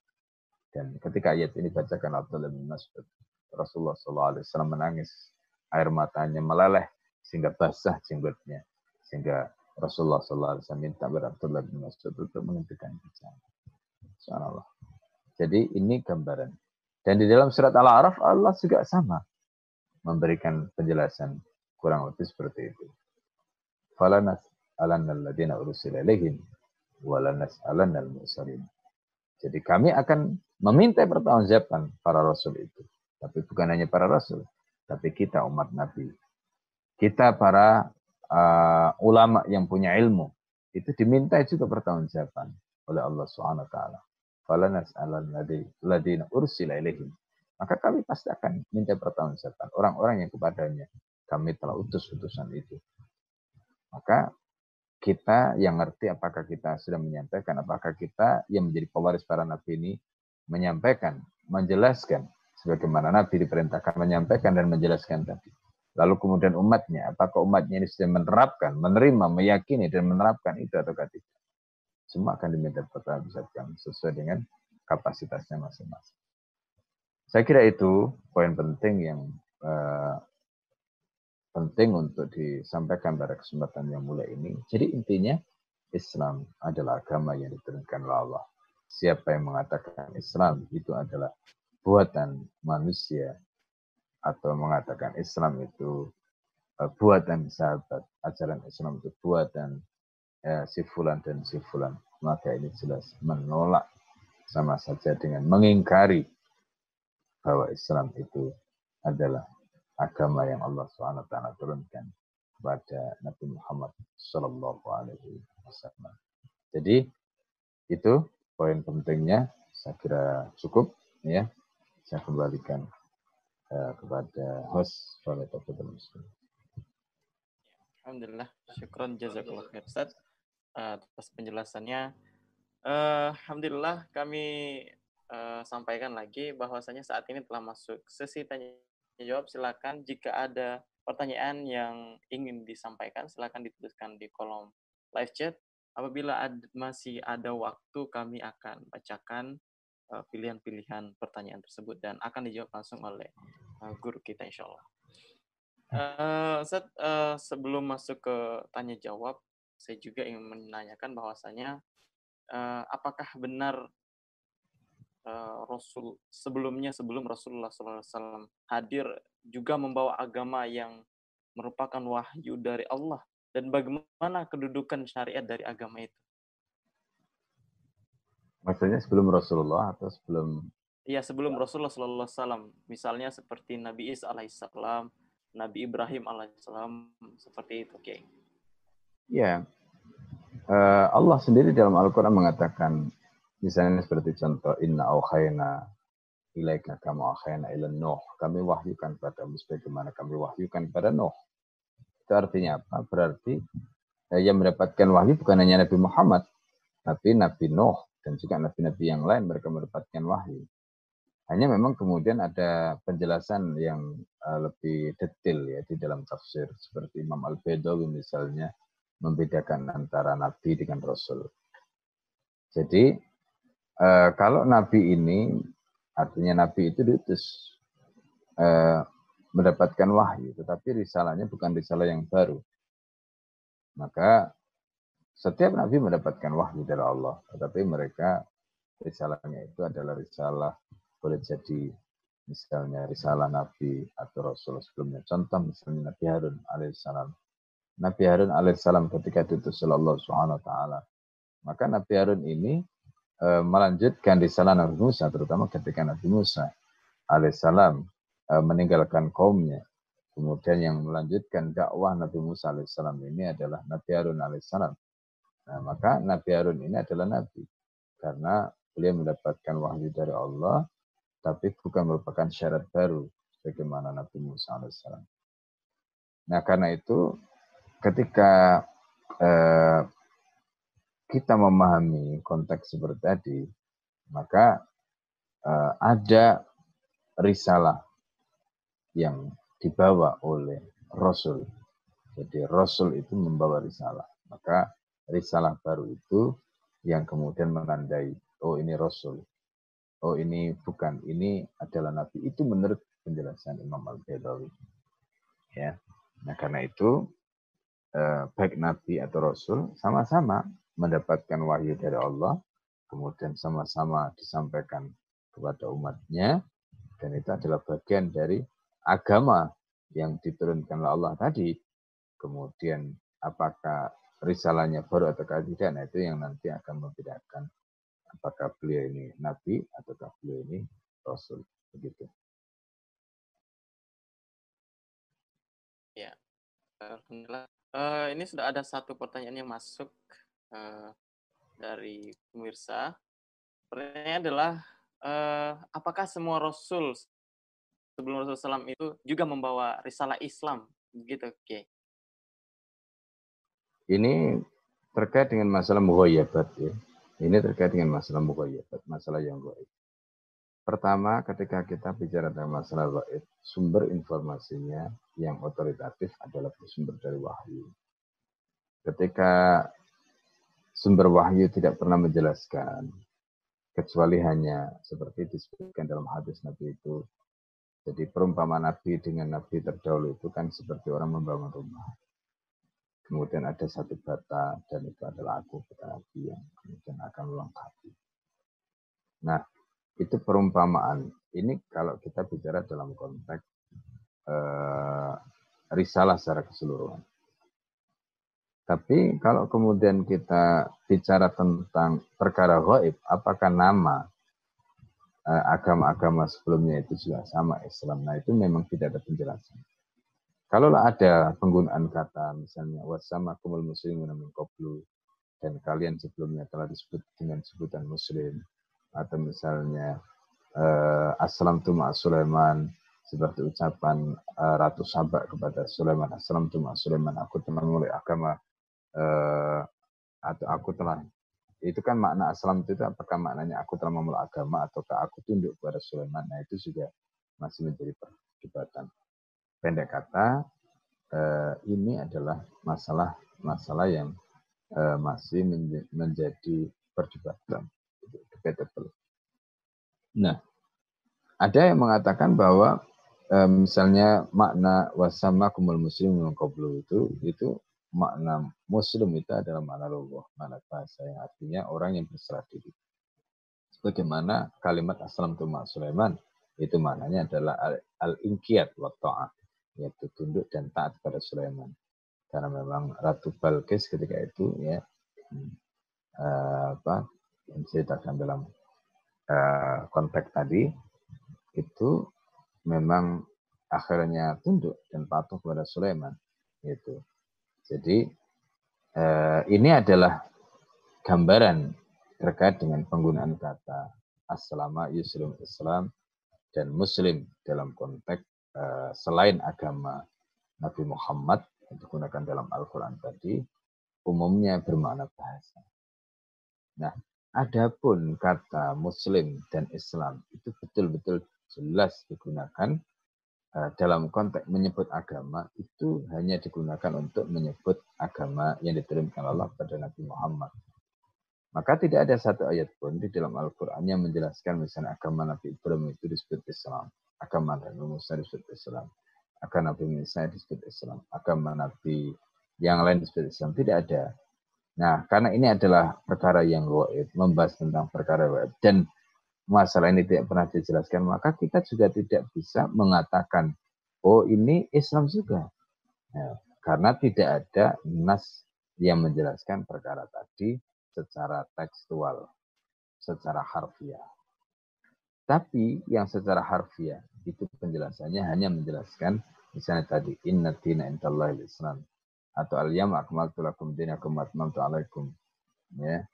Dan ketika ayat ini bacakan Abdullah bin Mas'ud, Rasulullah wasallam menangis, air matanya meleleh sehingga basah jenggotnya. Sehingga Rasulullah wasallam minta kepada Abdullah bin Mas'ud untuk menghentikan bicara. Subhanallah. Jadi ini gambaran. Dan di dalam surat Al-A'raf Allah juga sama memberikan penjelasan kurang lebih seperti itu. Falanas alannal ladina ursila ilaihim walanas alannal mursalin. Jadi kami akan meminta pertanggungjawaban para rasul itu. Tapi bukan hanya para rasul, tapi kita umat Nabi. Kita para uh, ulama yang punya ilmu itu diminta juga pertanggungjawaban oleh Allah Subhanahu wa taala falanas alal ladina ursila ilaihim. Maka kami pasti akan minta pertanggungjawaban orang-orang yang kepadanya kami telah utus utusan itu. Maka kita yang ngerti apakah kita sudah menyampaikan, apakah kita yang menjadi pewaris para nabi ini menyampaikan, menjelaskan sebagaimana Nabi diperintahkan menyampaikan dan menjelaskan tadi. Lalu kemudian umatnya, apakah umatnya ini sudah menerapkan, menerima, meyakini dan menerapkan itu atau tidak? Semua akan diminta pertanggungjawabkan sesuai dengan kapasitasnya masing-masing. Saya kira itu poin penting yang uh, penting untuk disampaikan pada kesempatan yang mulia ini. Jadi intinya Islam adalah agama yang diturunkan oleh Allah. Siapa yang mengatakan Islam itu adalah buatan manusia atau mengatakan Islam itu uh, buatan sahabat, ajaran Islam itu buatan ya, si dan si fulan, maka ini jelas menolak sama saja dengan mengingkari bahwa Islam itu adalah agama yang Allah SWT turunkan kepada Nabi Muhammad Sallallahu Alaihi Wasallam. Jadi itu poin pentingnya. Saya kira cukup ya. Saya kembalikan uh, kepada host oleh Tafsir Muslim. Alhamdulillah, syukron jazakallah khair Ustaz atas penjelasannya. Uh, Alhamdulillah kami uh, sampaikan lagi bahwasanya saat ini telah masuk sesi tanya jawab. Silakan jika ada pertanyaan yang ingin disampaikan silakan dituliskan di kolom live chat. Apabila ad, masih ada waktu kami akan bacakan uh, pilihan-pilihan pertanyaan tersebut dan akan dijawab langsung oleh uh, guru kita insya Allah. Uh, Ustaz, uh, sebelum masuk ke tanya jawab, saya juga ingin menanyakan bahwasanya uh, apakah benar uh, Rasul sebelumnya sebelum Rasulullah SAW hadir juga membawa agama yang merupakan wahyu dari Allah dan bagaimana kedudukan syariat dari agama itu? Maksudnya sebelum Rasulullah atau sebelum? Iya sebelum Rasulullah SAW. Misalnya seperti Nabi Isa alaihissalam, Nabi Ibrahim alaihissalam, seperti itu, oke. Okay. Ya, uh, Allah sendiri dalam Al-Quran mengatakan, misalnya seperti contoh, Inna awhayna ilaika kama awhayna ila Nuh. Kami wahyukan padamu sebagaimana kami wahyukan pada Nuh. Itu artinya apa? Berarti eh, yang mendapatkan wahyu bukan hanya Nabi Muhammad, tapi Nabi Nuh dan juga nabi-nabi yang lain mereka mendapatkan wahyu. Hanya memang kemudian ada penjelasan yang uh, lebih detail ya di dalam tafsir seperti Imam Al-Baidawi misalnya membedakan antara nabi dengan rasul. Jadi uh, kalau nabi ini artinya nabi itu diutus uh, mendapatkan wahyu, tetapi risalahnya bukan risalah yang baru. Maka setiap nabi mendapatkan wahyu dari Allah, tetapi mereka risalahnya itu adalah risalah boleh jadi misalnya risalah nabi atau rasul sebelumnya. Contoh misalnya Nabi Harun alaihissalam Nabi Harun alaihissalam ketika diutus Allah Subhanahu taala. Maka Nabi Harun ini e, melanjutkan risalah Nabi Musa terutama ketika Nabi Musa alaihissalam e, meninggalkan kaumnya. Kemudian yang melanjutkan dakwah Nabi Musa alaihissalam ini adalah Nabi Harun alaihissalam. Nah, maka Nabi Harun ini adalah nabi karena beliau mendapatkan wahyu dari Allah tapi bukan merupakan syarat baru bagaimana Nabi Musa alaihissalam. Nah, karena itu ketika eh, kita memahami konteks seperti tadi, maka eh, ada risalah yang dibawa oleh Rasul. Jadi Rasul itu membawa risalah. Maka risalah baru itu yang kemudian menandai, oh ini Rasul. Oh ini bukan, ini adalah Nabi. Itu menurut penjelasan Imam Al-Baidawi. Ya. Nah karena itu Eh, baik Nabi atau Rasul sama-sama mendapatkan wahyu dari Allah, kemudian sama-sama disampaikan kepada umatnya, dan itu adalah bagian dari agama yang diturunkan oleh Allah tadi. Kemudian apakah risalahnya baru atau tidak, nah itu yang nanti akan membedakan apakah beliau ini Nabi ataukah beliau ini Rasul. Begitu. Ya, Uh, ini sudah ada satu pertanyaan yang masuk uh, dari pemirsa. Pertanyaannya adalah, uh, apakah semua Rasul sebelum Rasulullah SAW itu juga membawa risalah Islam? Gitu, oke. Okay. Ini terkait dengan masalah mughayyabat ya. Ini terkait dengan masalah mughayyabat, masalah yang gaib. Pertama, ketika kita bicara tentang masalah gaib, sumber informasinya yang otoritatif adalah bersumber dari wahyu. Ketika sumber wahyu tidak pernah menjelaskan, kecuali hanya seperti disebutkan dalam hadis Nabi itu. Jadi perumpamaan Nabi dengan Nabi terdahulu itu kan seperti orang membangun rumah. Kemudian ada satu bata dan itu adalah aku kata Nabi yang kemudian akan melengkapi. Nah, itu perumpamaan. Ini kalau kita bicara dalam konteks eh, risalah secara keseluruhan. Tapi kalau kemudian kita bicara tentang perkara gaib, apakah nama eh, agama-agama sebelumnya itu juga sama Islam? Nah itu memang tidak ada penjelasan. Kalau ada penggunaan kata misalnya wasama kumul muslimun min qablu dan kalian sebelumnya telah disebut dengan sebutan muslim atau misalnya uh, assalam tu Sulaiman seperti ucapan uh, Ratu Sabak kepada Sulaiman assalam tu Sulaiman aku telah mulai agama uh, atau aku telah. Itu kan makna assalam itu apakah maknanya aku telah memulai agama ataukah aku tunduk kepada Sulaiman? Nah itu juga masih menjadi perdebatan. Pendek kata eh, ini adalah masalah masalah yang eh, masih menjadi perdebatan. Debatable. Nah, ada yang mengatakan bahwa misalnya makna wasama kumul muslim qablu itu itu makna muslim itu adalah makna Allah, makna bahasa yang artinya orang yang berserah diri. Sebagaimana kalimat aslam tuma Sulaiman itu maknanya adalah al-inqiyat wa ta'ah, yaitu tunduk dan taat pada Sulaiman. Karena memang Ratu Balkis ketika itu ya uh, apa yang diceritakan dalam uh, konteks tadi itu memang akhirnya tunduk dan patuh kepada Sulaiman gitu. Jadi uh, ini adalah gambaran terkait dengan penggunaan kata aslama yuslim Islam dan muslim dalam konteks uh, selain agama Nabi Muhammad yang digunakan dalam Al-Quran tadi umumnya bermakna bahasa. Nah, Adapun kata Muslim dan Islam itu betul-betul jelas digunakan dalam konteks menyebut agama itu hanya digunakan untuk menyebut agama yang diturunkan Allah pada Nabi Muhammad. Maka tidak ada satu ayat pun di dalam Al-Quran yang menjelaskan misalnya agama Nabi Ibrahim itu disebut Islam, agama Nabi Musa disebut Islam, agama Nabi Musa disebut Islam, agama Nabi yang lain disebut Islam. Tidak ada. Nah, karena ini adalah perkara yang goib, membahas tentang perkara goib, dan masalah ini tidak pernah dijelaskan, maka kita juga tidak bisa mengatakan, oh ini Islam juga. Ya, karena tidak ada nas yang menjelaskan perkara tadi secara tekstual, secara harfiah. Tapi yang secara harfiah itu penjelasannya hanya menjelaskan misalnya tadi inna dina intallahi islam atau al-yam akmaltu lakum dinakum wa atmamtu alaikum ya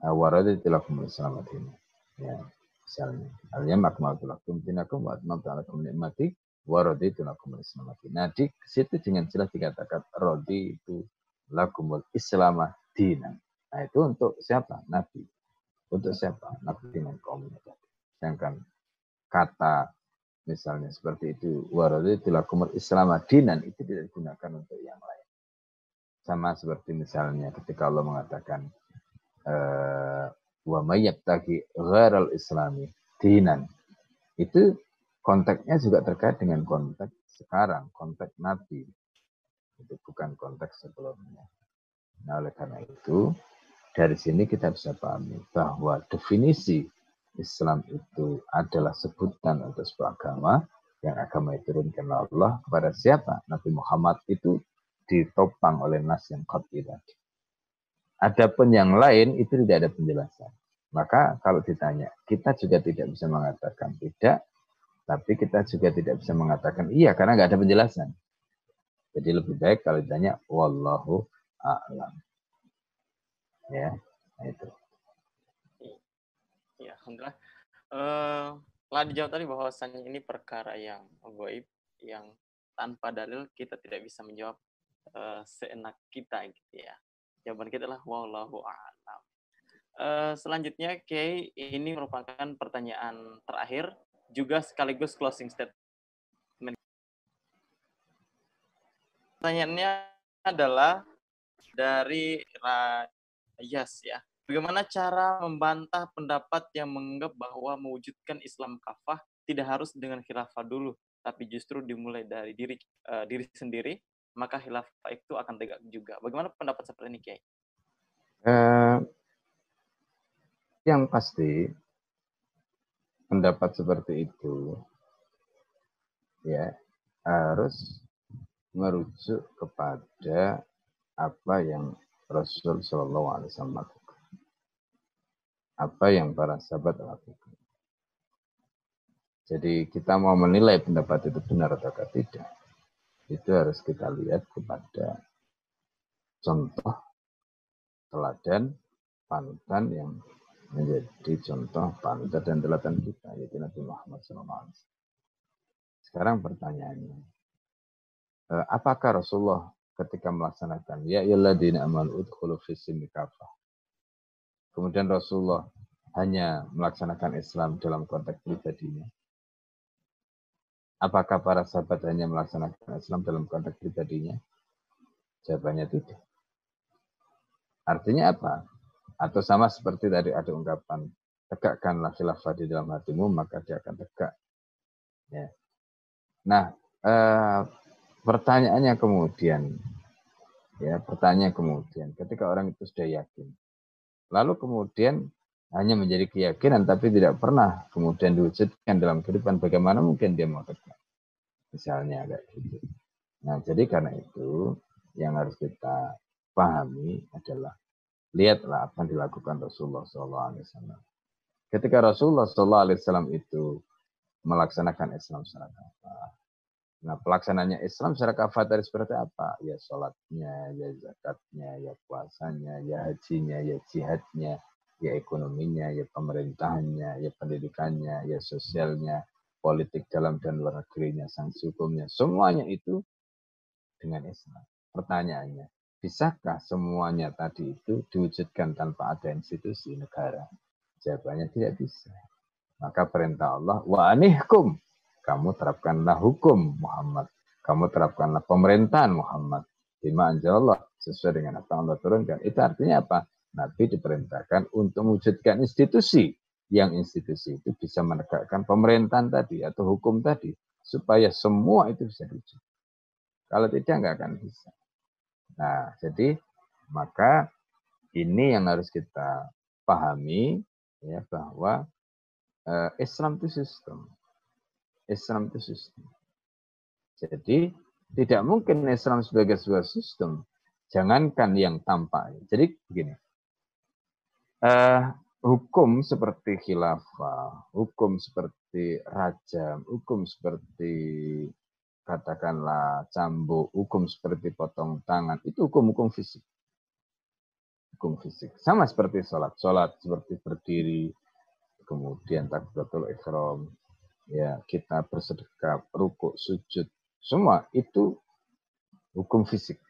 wa raditu lakum al-islam ya misalnya. Al-yam akmaltu lakum dinakum wa atmamtu alaikum nikmati wa raditu lakum nah di situ dengan jelas dikatakan raditu lakumul islam dinan nah itu untuk siapa? Nabi. Untuk siapa? Nabi dengan kaumnya sedangkan kata misalnya seperti itu waraditu lakumul islam dinan itu tidak digunakan untuk yang lain. Sama seperti misalnya ketika Allah mengatakan eh, wa mayyabtaki ghairal islami dinan. Itu konteksnya juga terkait dengan konteks sekarang, konteks Nabi. Itu bukan konteks sebelumnya. Nah, oleh karena itu, dari sini kita bisa pahami bahwa definisi Islam itu adalah sebutan untuk sebuah agama yang agama itu diturunkan Allah kepada siapa? Nabi Muhammad itu ditopang oleh nas yang qat'i tadi. Adapun yang lain itu tidak ada penjelasan. Maka kalau ditanya, kita juga tidak bisa mengatakan tidak, tapi kita juga tidak bisa mengatakan iya karena nggak ada penjelasan. Jadi lebih baik kalau ditanya wallahu a'lam. Ya, itu. Ya, alhamdulillah. Uh, telah dijawab tadi bahwasannya ini perkara yang goib yang tanpa dalil kita tidak bisa menjawab uh, seenak kita gitu ya. Jawaban kita adalah wallahu a'lam. uh, selanjutnya Kiai ini merupakan pertanyaan terakhir juga sekaligus closing statement. Pertanyaannya adalah dari Rayas ya. Bagaimana cara membantah pendapat yang menganggap bahwa mewujudkan Islam kafah tidak harus dengan khilafah dulu, tapi justru dimulai dari diri uh, diri sendiri, maka khilafah itu akan tegak juga. Bagaimana pendapat seperti ini, Kiai? Uh, yang pasti pendapat seperti itu ya harus merujuk kepada apa yang Rasul Shallallahu Alaihi Wasallam lakukan, apa yang para sahabat lakukan. Jadi kita mau menilai pendapat itu benar atau tidak, itu harus kita lihat kepada contoh teladan panutan yang menjadi contoh panutan dan teladan kita yaitu Nabi Muhammad SAW. Sekarang pertanyaannya, eh, apakah Rasulullah ketika melaksanakan ya ayyuhalladzina amanu udkhulu fis-silmi kafah. Kemudian Rasulullah hanya melaksanakan Islam dalam konteks pribadinya. Apakah para sahabat hanya melaksanakan Islam dalam konteks pribadinya? Jawabannya tidak. Artinya apa? Atau sama seperti tadi ada ungkapan, tegakkanlah khilafah di dalam hatimu, maka dia akan tegak. Ya. Nah, eh, pertanyaannya kemudian, ya pertanyaan kemudian, ketika orang itu sudah yakin, lalu kemudian hanya menjadi keyakinan tapi tidak pernah kemudian diwujudkan dalam kehidupan, bagaimana mungkin dia mau tegak? Misalnya kayak gitu. Nah, jadi karena itu yang harus kita pahami adalah lihatlah apa yang dilakukan Rasulullah SAW. Ketika Rasulullah SAW itu melaksanakan Islam secara kafah. Nah, pelaksananya Islam secara kafah tadi seperti apa? Ya sholatnya, ya zakatnya, ya puasanya, ya hajinya, ya jihadnya, ya ekonominya, ya pemerintahannya, ya pendidikannya, ya sosialnya, politik dalam dan luar negerinya, sanksi hukumnya. Semuanya itu dengan Islam. Pertanyaannya, Bisakah semuanya tadi itu diwujudkan tanpa ada institusi negara? Jawabannya tidak bisa. Maka perintah Allah, wa anihkum. Kamu terapkanlah hukum Muhammad. Kamu terapkanlah pemerintahan Muhammad. Bima Allah sesuai dengan apa Allah turunkan. Itu artinya apa? Nabi diperintahkan untuk mewujudkan institusi. Yang institusi itu bisa menegakkan pemerintahan tadi atau hukum tadi. Supaya semua itu bisa diwujudkan. Kalau tidak, nggak akan bisa. Nah, jadi maka ini yang harus kita pahami ya bahwa uh, Islam itu sistem. Islam itu sistem. Jadi tidak mungkin Islam sebagai sebuah sistem. Jangankan yang tampak. Jadi begini. Uh, hukum seperti khilafah, hukum seperti raja, hukum seperti katakanlah cambuk, hukum seperti potong tangan, itu hukum-hukum fisik. Hukum fisik. Sama seperti sholat. Sholat seperti berdiri, kemudian takbiratul ikhram, ya kita bersedekah, rukuk, sujud, semua itu hukum fisik.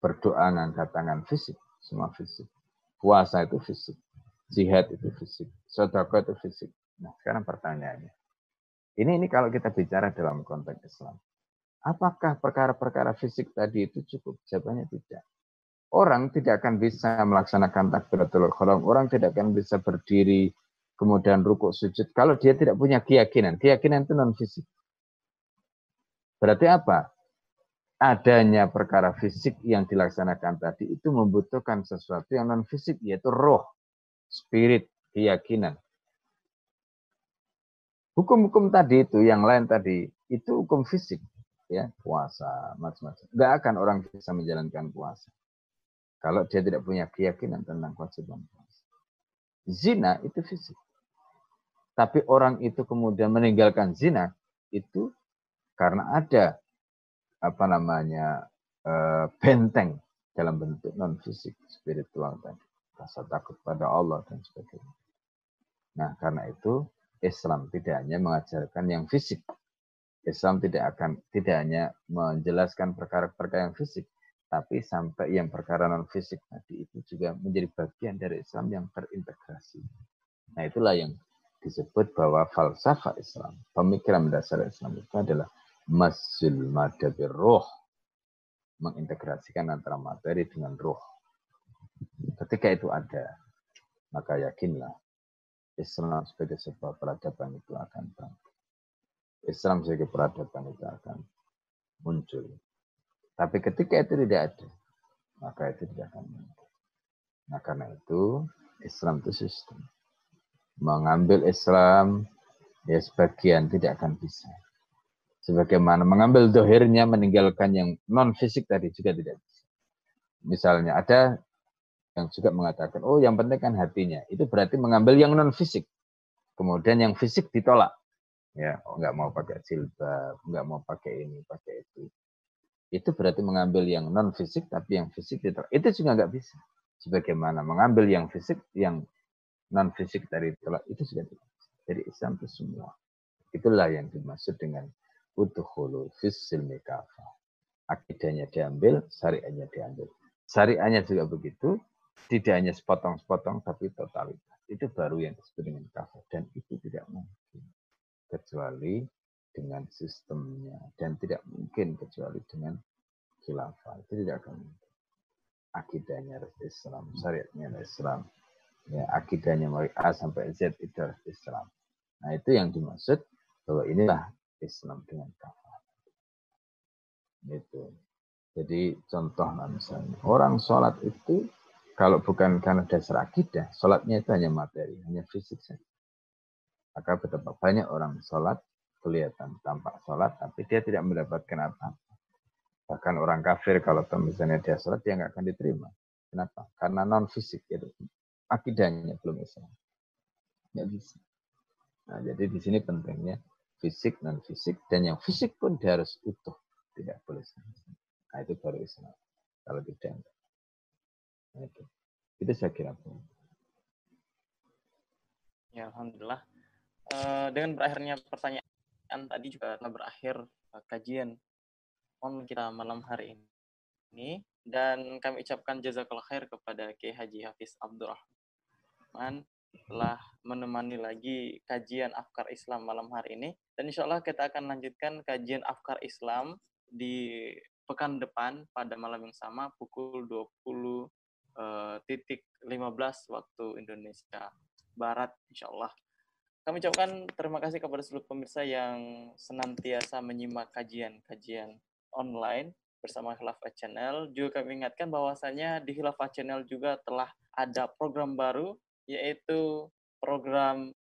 Berdoa angkat tangan fisik, semua fisik. Puasa itu fisik. Jihad itu fisik. Sedekah itu fisik. Nah, sekarang pertanyaannya. Ini ini kalau kita bicara dalam konteks Islam. Apakah perkara-perkara fisik tadi itu cukup? Jawabannya tidak. Orang tidak akan bisa melaksanakan takbiratul ihram, orang tidak akan bisa berdiri kemudian rukuk sujud kalau dia tidak punya keyakinan. Keyakinan itu non fisik. Berarti apa? Adanya perkara fisik yang dilaksanakan tadi itu membutuhkan sesuatu yang non fisik yaitu roh, spirit, keyakinan. Hukum-hukum tadi itu yang lain tadi itu hukum fisik ya puasa macam-macam. Gak akan orang bisa menjalankan puasa kalau dia tidak punya keyakinan tentang kewajiban puasa. Zina itu fisik. Tapi orang itu kemudian meninggalkan zina itu karena ada apa namanya eh, benteng dalam bentuk non fisik spiritual tadi rasa takut pada Allah dan sebagainya. Nah karena itu Islam tidak hanya mengajarkan yang fisik, Islam tidak akan tidak hanya menjelaskan perkara-perkara yang fisik, tapi sampai yang perkara non fisik tadi itu juga menjadi bagian dari Islam yang terintegrasi. Nah itulah yang disebut bahwa falsafah Islam, pemikiran dasar Islam itu adalah masul madabir roh, mengintegrasikan antara materi dengan roh. Ketika itu ada, maka yakinlah Islam sebagai sebuah peradaban itu akan bangkit. Islam sebagai peradaban itu akan muncul. Tapi ketika itu tidak ada, maka itu tidak akan muncul. Nah karena itu Islam itu sistem. Mengambil Islam, ya sebagian tidak akan bisa. Sebagaimana mengambil dohirnya, meninggalkan yang non fisik tadi juga tidak bisa. Misalnya ada yang juga mengatakan, oh yang penting kan hatinya. Itu berarti mengambil yang non fisik. Kemudian yang fisik ditolak. Ya, oh, nggak mau pakai jilbab, nggak mau pakai ini, pakai itu itu berarti mengambil yang non fisik tapi yang fisik ditolak. Itu juga nggak bisa. Sebagaimana mengambil yang fisik yang non fisik dari tolak itu sudah tidak. Jadi Islam itu semua. Itulah yang dimaksud dengan utuhulu fisil mekafa. Akidahnya diambil, syariahnya diambil. Syariahnya juga begitu, tidak hanya sepotong-sepotong tapi totalitas. Itu baru yang disebut dengan kafir dan itu tidak mungkin kecuali dengan sistemnya dan tidak mungkin kecuali dengan khilafah itu tidak akan mungkin akidahnya harus Islam syariatnya harus Islam ya akidahnya mulai A sampai Z itu harus Islam nah itu yang dimaksud bahwa inilah Islam dengan kafah itu jadi contoh misalnya orang sholat itu kalau bukan karena dasar akidah sholatnya itu hanya materi hanya fisik saja maka betapa banyak orang sholat kelihatan tampak sholat, tapi dia tidak mendapatkan apa-apa. Bahkan orang kafir kalau misalnya dia sholat, dia nggak akan diterima. Kenapa? Karena non fisik itu akidahnya belum Islam. Nggak bisa. Nah, jadi di sini pentingnya fisik non fisik dan yang fisik pun dia harus utuh, tidak boleh Nah itu baru Islam. Kalau tidak, nah, itu. itu saya kira. Ya, alhamdulillah. Uh, dengan berakhirnya pertanyaan tadi juga telah berakhir uh, kajian on kita malam hari ini dan kami ucapkan jazakallah khair kepada Kiai Haji Hafiz Abdurrahman telah menemani lagi kajian Afkar Islam malam hari ini dan insya Allah kita akan lanjutkan kajian Afkar Islam di pekan depan pada malam yang sama pukul 20 uh, titik 15 waktu Indonesia Barat insya Allah kami ucapkan terima kasih kepada seluruh pemirsa yang senantiasa menyimak kajian-kajian online bersama Khilafah Channel. Juga kami ingatkan bahwasanya di Khilafah Channel juga telah ada program baru yaitu program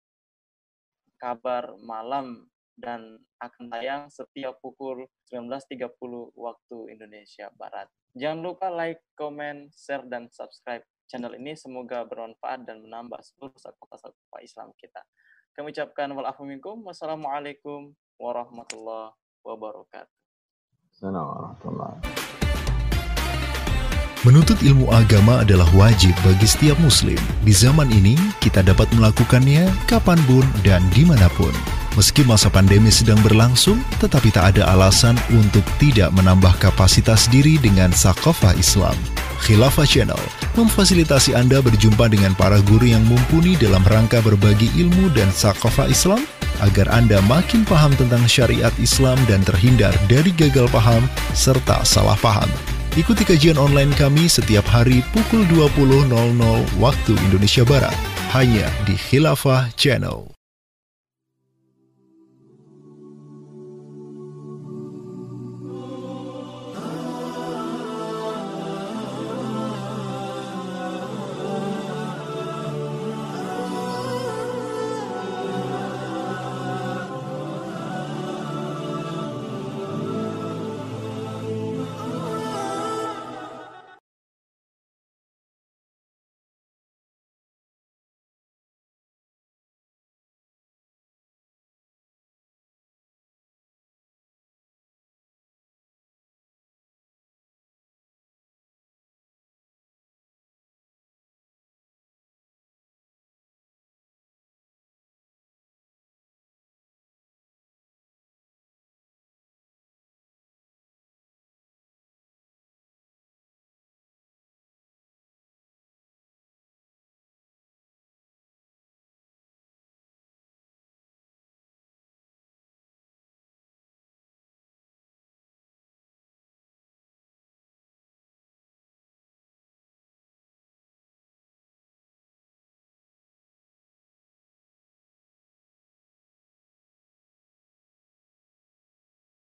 kabar malam dan akan tayang setiap pukul 19.30 waktu Indonesia Barat. Jangan lupa like, comment, share, dan subscribe channel ini. Semoga bermanfaat dan menambah seluruh sahabat Islam kita. Kami ucapkan walafu minkum. Wassalamualaikum warahmatullahi wabarakatuh. Menuntut ilmu agama adalah wajib bagi setiap muslim. Di zaman ini, kita dapat melakukannya kapan pun dan di mana pun. Meski masa pandemi sedang berlangsung, tetapi tak ada alasan untuk tidak menambah kapasitas diri dengan sakofah Islam. Khilafah Channel memfasilitasi Anda berjumpa dengan para guru yang mumpuni dalam rangka berbagi ilmu dan sakofah Islam agar Anda makin paham tentang syariat Islam dan terhindar dari gagal paham serta salah paham. Ikuti kajian online kami setiap hari pukul 20.00 waktu Indonesia Barat hanya di Khilafah Channel.